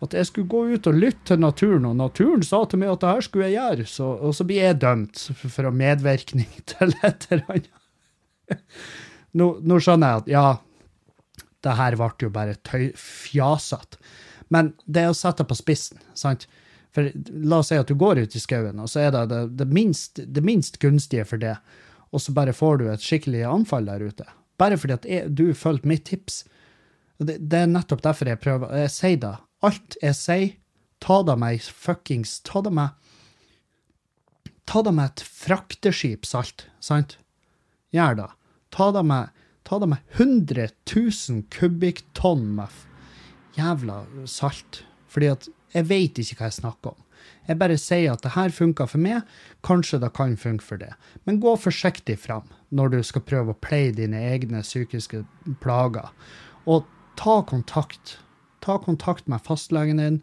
at jeg skulle gå ut og lytte til naturen, og naturen sa til meg at det her skulle jeg gjøre, så, og så blir jeg dømt for, for medvirkning til et eller annet. Nå, nå, skjønner jeg at ja, det her ble jo bare fjasete. Men det er å sette på spissen, sant? For la oss si at du går ut i skauen, og så er det det, det, minst, det minst, gunstige for det, og så bare får du et skikkelig anfall der ute. Bare fordi at jeg, du fulgte mitt tips. Det, det, er nettopp derfor jeg prøver. Jeg sier det alt jeg sier, ta da meg fuckings Ta da meg Ta da meg et frakteskip salt, sant? Gjør det. Ta da meg Ta da meg 100 000 kubikktonn med jævla salt. Fordi at jeg veit ikke hva jeg snakker om. Jeg bare sier at det her funka for meg, kanskje det kan funke for det. Men gå forsiktig fram når du skal prøve å pleie dine egne psykiske plager. Og ta kontakt ta kontakt med fastlegen din.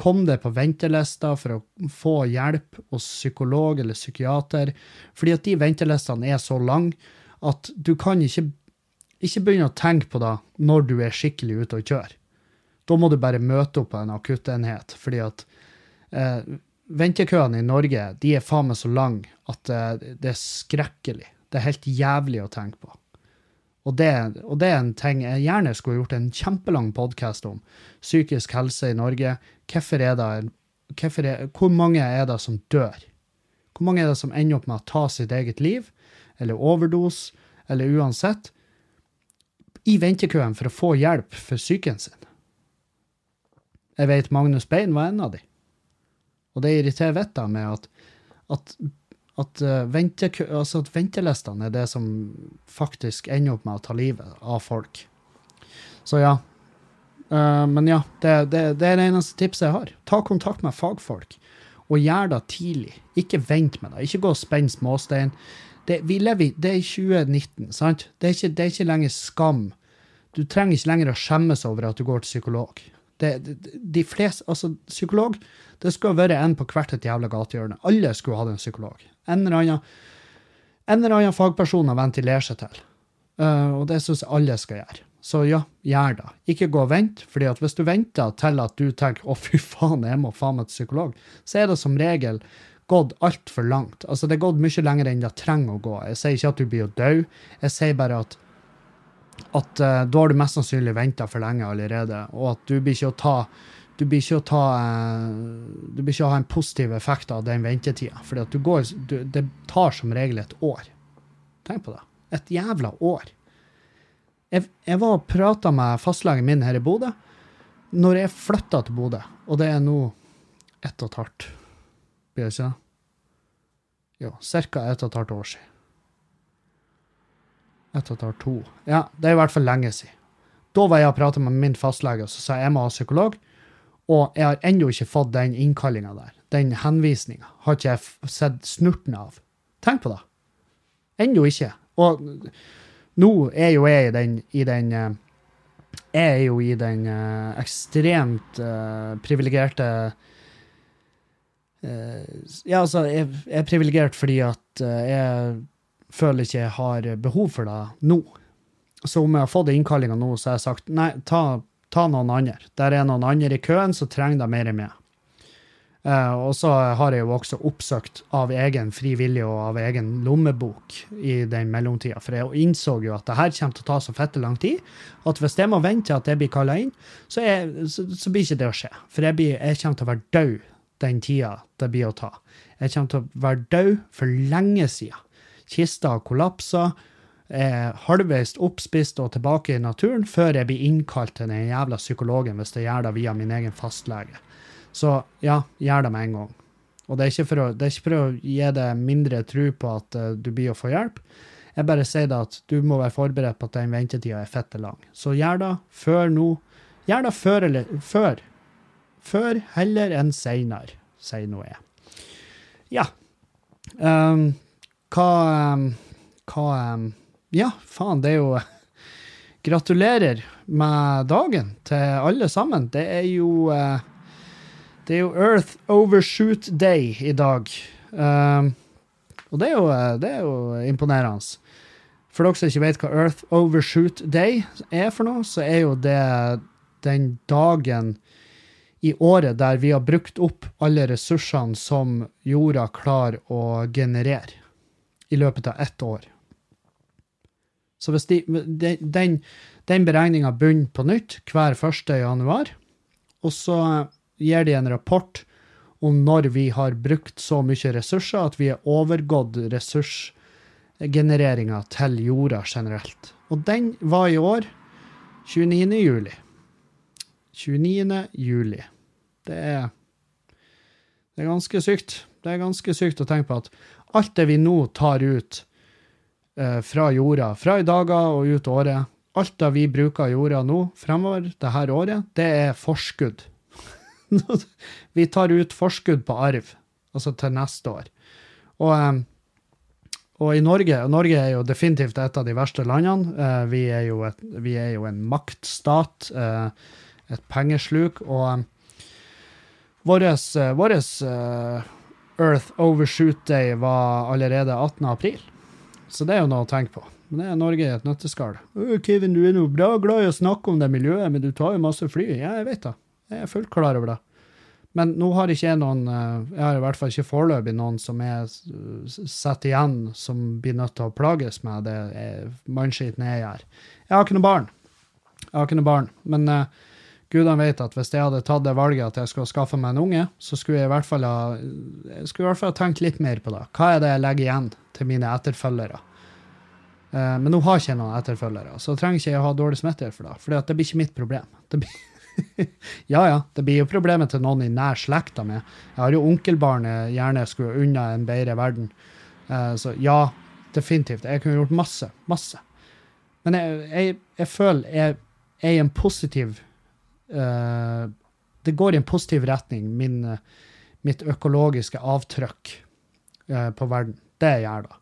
Kom deg på ventelista for å få hjelp hos psykolog eller psykiater. Fordi at de ventelistene er så lange at du kan ikke, ikke begynne å tenke på det når du er skikkelig ute og kjører. Da må du bare møte opp på en akuttenhet. fordi at eh, ventekøene i Norge de er faen meg så lange at eh, det er skrekkelig. Det er helt jævlig å tenke på. Og det, og det er en ting jeg gjerne skulle gjort en kjempelang podkast om. Psykisk helse i Norge. Hvorfor er det, hvorfor er, hvor mange er det som dør? Hvor mange er det som ender opp med å ta sitt eget liv, eller overdose, eller uansett, i ventekøen for å få hjelp for psyken sin? Jeg vet Magnus Bein var en av de. Og det irriterer vettet med at, at at, uh, ventekø, altså at ventelistene er det som faktisk ender opp med å ta livet av folk. Så ja. Uh, men ja, det, det, det, er det eneste tipset jeg har. Ta kontakt med fagfolk, og gjør det tidlig. Ikke vent med det. Ikke gå og spenn småstein. Det, vi lever, det er 2019, sant? Det er, ikke, det er ikke lenger skam. Du trenger ikke lenger å skjemmes over at du går til psykolog. Det, de fleste, altså Psykolog det skulle vært en på hvert et jævla gatehjørne. Alle skulle hatt en psykolog. En eller annen, en eller annen fagperson å ventilere seg til. Uh, og det syns jeg alle skal gjøre. Så ja, gjør det. Ikke gå og vent, fordi at hvis du venter til at du tenker 'å, fy faen, jeg må faen meg til psykolog', så er det som regel gått altfor langt. Altså, det er gått mye lenger enn det trenger å gå. Jeg sier ikke at du blir død, jeg sier bare at at uh, da har du mest sannsynlig venta for lenge allerede, og at du blir ikke å ta du blir ikke å ta uh, du blir ikke å ha en positiv effekt av den ventetida. For det tar som regel et år. Tenk på det. Et jævla år. Jeg, jeg var og prata med fastlegen min her i Bodø når jeg flytta til Bodø, og det er nå ett og et halvt Blir det ikke det? Jo, ca. ett og et halvt år siden. Ett og et halvt, to. Ja, det er i hvert fall lenge siden. Da var jeg og prata med min fastlege, og så sa jeg jeg må ha psykolog. Og jeg har ennå ikke fått den innkallinga der. Den henvisninga har ikke jeg sett snurten av. Tenk på det. Ennå ikke. Og nå er jo jeg i den, i den eh, Jeg er jo i den uh, ekstremt uh, privilegerte Ja, altså, jeg, er privilegert fordi at jeg føler ikke jeg har behov for det nå. Så om jeg har fått innkallinga nå, så har jeg sagt nei, ta, ta, noen andre. Der er noen andre i køen som trenger deg mer meg. Uh, og så har jeg jo også oppsøkt av egen frivillig og av egen lommebok i den mellomtida. For jeg innså jo at det her kommer til å ta så fette lang tid at hvis jeg må vente til at jeg blir kalla inn, så, jeg, så, så, blir ikke det å skje. For jeg, blir, jeg kommer til å være død den tida det blir å ta. Jeg kommer til å være død for lenge sida. Kista har kollapsa, er halvveis oppspist og tilbake i naturen før jeg blir innkalt til den jævla psykologen hvis jeg gjør det via min egen fastlege. Så ja, gjør det med en gang. Og det er ikke for å, ikke for å gi deg mindre tro på at uh, du blir å få hjelp. Jeg bare sier det at du må være forberedt på at den ventetida er fette lang. Så gjør det før nå. Gjør det før eller før. Før heller enn seinere, sier nå jeg. Ja. Um, hva um, Hva um, Ja, faen, det er jo Gratulerer med dagen til alle sammen. Det er jo uh, det er jo Earth Overshoot Day i dag. Um, og det er, jo, det er, jo, imponerende. For dere som ikke vet hva Earth Overshoot Day er for noe, så er jo det den dagen i året der vi har brukt opp alle ressursene som jorda klarer å generere i løpet av ett år. Så hvis de, den, den beregninga begynner på nytt hver 1. januar, og så gir de en rapport om når vi har brukt så mye ressurser at vi har overgått ressursgenereringa til jorda generelt. Og den var i år 29. juli. 29. juli. Det er, det er ganske sykt. Det er ganske sykt å tenke på at alt det vi nå tar ut fra jorda, fra i dager og ut året, alt det vi bruker jorda nå fremover det her året, det er forskudd. vi tar ut forskudd på arv, altså til neste år. Og, eh, og i Norge Norge er jo definitivt et av de verste landene. Eh, vi er jo, et, vi er jo en maktstat, eh, et pengesluk, og vår Earth Overshoot Day var allerede 18. april. Så det er jo noe å tenke på. Men det er Norge i et nøtteskall. Kevin, du er nå bra glad i å snakke om det miljøet, men du tar jo masse fly. Ja, jeg vet det. Jeg er fullt klar over det. Men nå har ikke jeg noen eh, Jeg har i hvert fall ikke foreløpig noen som er satt igjen, som blir nødt til å plages med det jeg- mannskiten jeg gjør. Jeg har ikke noe barn. Jeg har ikke noe barn. Men uh, gudene vet at hvis jeg hadde tatt det valget at jeg skulle skaffe meg en unge, så skulle jeg i hvert fall ha, jeg skulle i hvert fall ha tenkt litt mer på det. Hva er det jeg legger igjen til mine etterfølgere? Eh, men nå har jeg ikke noen etterfølgere, så trenger ikke jeg ha dårlig smittighet for det. For det blir ikke mitt problem. Det blir ja, ja, det blir jo problemet til noen i nær slekta mi. Jeg har jo onkelbarn jeg gjerne skulle unna en bedre verden. Eh, så ja, definitivt. Jeg kunne gjort masse. Masse. Men jeg, jeg, jeg føler jeg er en positiv Det går i en positiv retning, min, eh, mitt økologiske avtrykk eh, på verden. Det gjør da.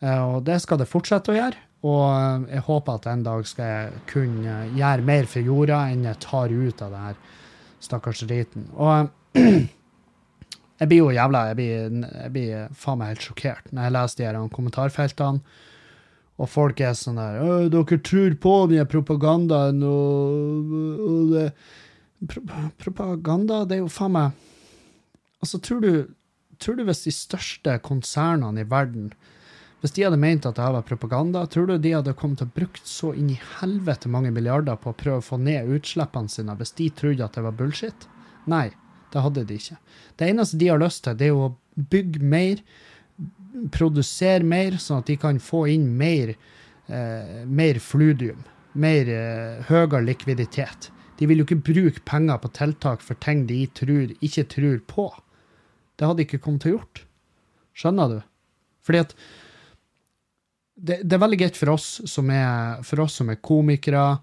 Eh, og det skal det fortsette å gjøre. Og eh, jeg håper at en dag skal jeg kunne eh, gjøre mer for jorda enn jeg tar ut av det her stakkars driten. Og eh, jeg blir jo jævla Jeg blir, jeg blir eh, faen meg helt sjokkert når jeg leser de her kommentarfeltene, og folk er sånn der «Å, 'Dere tror på den her propagandaen, og, det pro Propaganda, det er jo faen meg Altså, tror du, tror du hvis de største konsernene i verden hvis de hadde ment at det her var propaganda, tror du de hadde kommet til å brukt så inn i helvete mange milliarder på å prøve å få ned utslippene sine hvis de trodde at det var bullshit? Nei, det hadde de ikke. Det eneste de har lyst til, det er jo å bygge mer, produsere mer, sånn at de kan få inn mer, eh, mer fludium, mer eh, høyere likviditet. De vil jo ikke bruke penger på tiltak for ting de tror, ikke tror på. Det hadde de ikke kommet til å gjort. Skjønner du? Fordi at det, det er veldig greit for for oss som er komikere,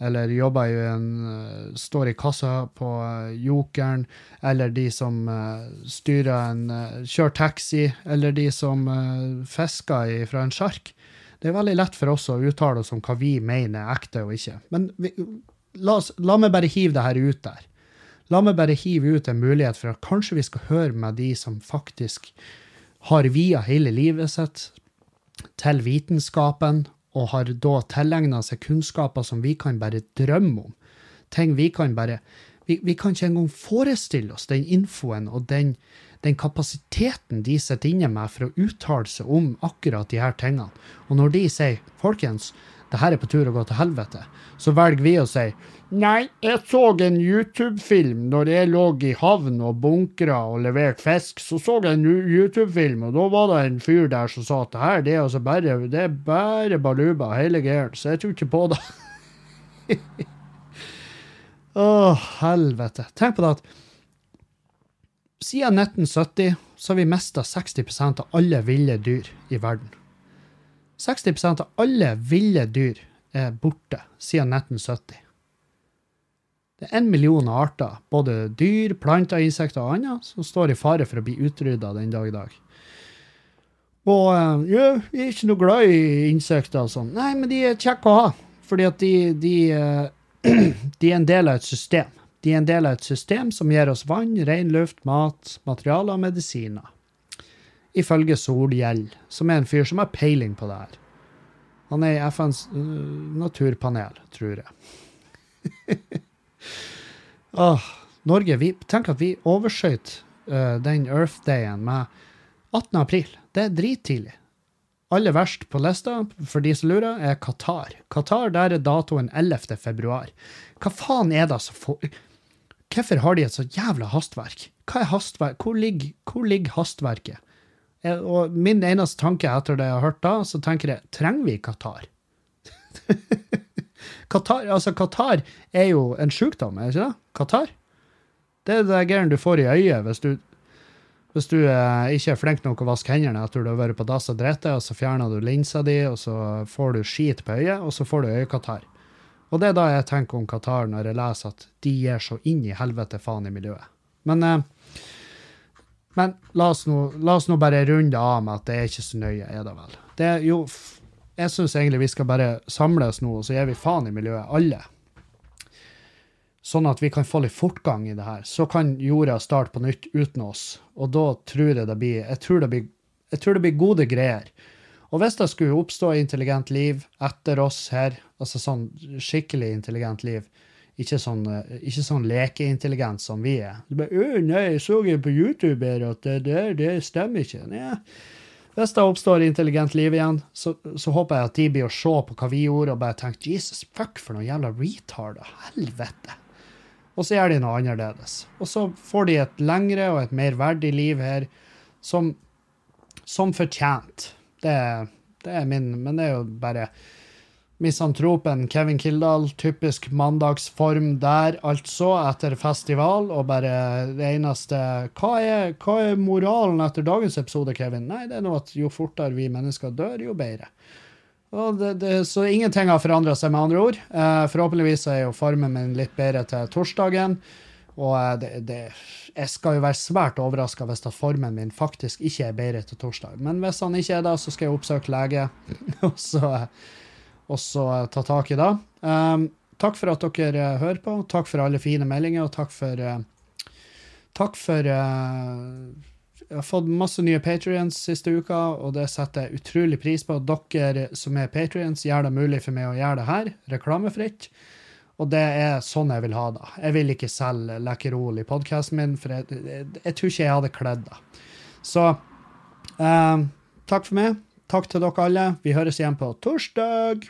eller jobber i en eh, står i kassa på eh, Jokeren, eller de som eh, styrer en kjører taxi, eller de som fisker fra en sjark. Det er veldig lett for oss å uttale oss om hva vi mener er ekte og ikke. Men vi, la, oss, la meg bare hive det her ut der. La meg bare hive ut en mulighet for at kanskje vi skal høre med de som faktisk har via hele livet sitt til vitenskapen, og har da tilegna seg kunnskaper som vi kan bare drømme om. Ting vi kan bare Vi, vi kan ikke engang forestille oss den infoen og den, den kapasiteten de sitter inne med for å uttale seg om akkurat de her tingene. Og når de sier 'folkens, det her er på tur å gå til helvete', så velger vi å si Nei, jeg så en YouTube-film når jeg lå i havn og bunkra og leverte fisk. Så så jeg en YouTube-film, og da var det en fyr der som sa at det her det er altså bare, det er bare baluba, hele gæren. Så jeg tror ikke på det. Å, helvete. Tenk på det at siden 1970 så har vi mista 60% av alle ville dyr i verden. 60 av alle ville dyr er borte siden 1970. Det er en million arter, både dyr, planter, insekter og annet, som står i fare for å bli utrydda den dag i dag. Og eh, ja, jeg er ikke noe glad i insekter og sånn. Nei, men de er kjekke å ha. Fordi at de, de, eh, de er en del av et system. De er en del av et system som gir oss vann, ren luft, mat, materialer og medisiner. Ifølge Solhjell, som er en fyr som har peiling på det her. Han er i FNs øh, naturpanel, tror jeg. oh, Norge, vi, tenk at vi overskøyt uh, den Earth Dayen med 18. april. Det er drittidlig. Aller verst på lista, for de som lurer, er Qatar. Qatar, der er datoen 11. februar. Hva faen er det som får Hvorfor har de et så jævla hastverk? Hva er hastverk? Hvor ligger, hvor ligger hastverket? Eh, Og min eneste tanke etter det jeg har hørt da, så tenker jeg, trenger vi Qatar? Qatar, altså Qatar er jo en sjukdom, er det ikke det? Qatar? Det er det greiene du får i øyet hvis du, hvis du eh, ikke er flink nok å vaske hendene etter du har vært på dass og dritt, og så fjerner du linsa di, og så får du skit på øyet, og så får du øyekatarr. Og det er da jeg tenker om Qatar når jeg leser at de gir så inn i helvete faen i miljøet. Men, eh, men la, oss nå, la oss nå bare runde av med at det er ikke så nøye, er det vel. Det jo, jeg syns egentlig vi skal bare samles nå, og så gir vi faen i miljøet, alle. Sånn at vi kan få litt fortgang i det her. Så kan jorda starte på nytt uten oss. Og da tror jeg det blir Jeg tror det blir, jeg tror det blir gode greier. Og hvis det skulle oppstå intelligent liv etter oss her, altså sånn skikkelig intelligent liv Ikke sånn, eh, ikke sånn lekeintelligent som vi er. Du bare, øh nei, jeg så jo på YouTube her at det der, det stemmer ikke. Nei. Hvis det oppstår intelligent liv igjen, så, så håper jeg at de blir å se på hva vi gjorde, og bare tenker Jesus, fuck for noe jævla retarder. Helvete. Og så gjør de noe annerledes. Og så får de et lengre og et mer verdig liv her, som, som fortjent. Det, det er min Men det er jo bare misantropen Kevin Kildahl, typisk mandagsform der, altså, etter festival, og bare det eneste Hva er, hva er moralen etter dagens episode, Kevin? Nei, det er nå at jo fortere vi mennesker dør, jo bedre. Det, det, så ingenting har forandra seg, med andre ord. Eh, forhåpentligvis er jo formen min litt bedre til torsdagen. Og eh, det, det, jeg skal jo være svært overraska hvis at formen min faktisk ikke er bedre til torsdag. Men hvis han ikke er det, så skal jeg oppsøke lege, og så, og så eh, ta tak i det. Um, takk for at dere eh, hører på. Takk for alle fine meldinger, og takk for uh, Takk for uh, Jeg har fått masse nye patrions siste uka, og det setter jeg utrolig pris på. Dere som er patrions, gjør det mulig for meg å gjøre det her, reklamefritt. Og det er sånn jeg vil ha det. Jeg vil ikke selge Lekkerol i podkasten min, for jeg, jeg, jeg tror ikke jeg hadde kledd det. Så uh, takk for meg. Takk til dere alle. Vi høres igjen på torsdag.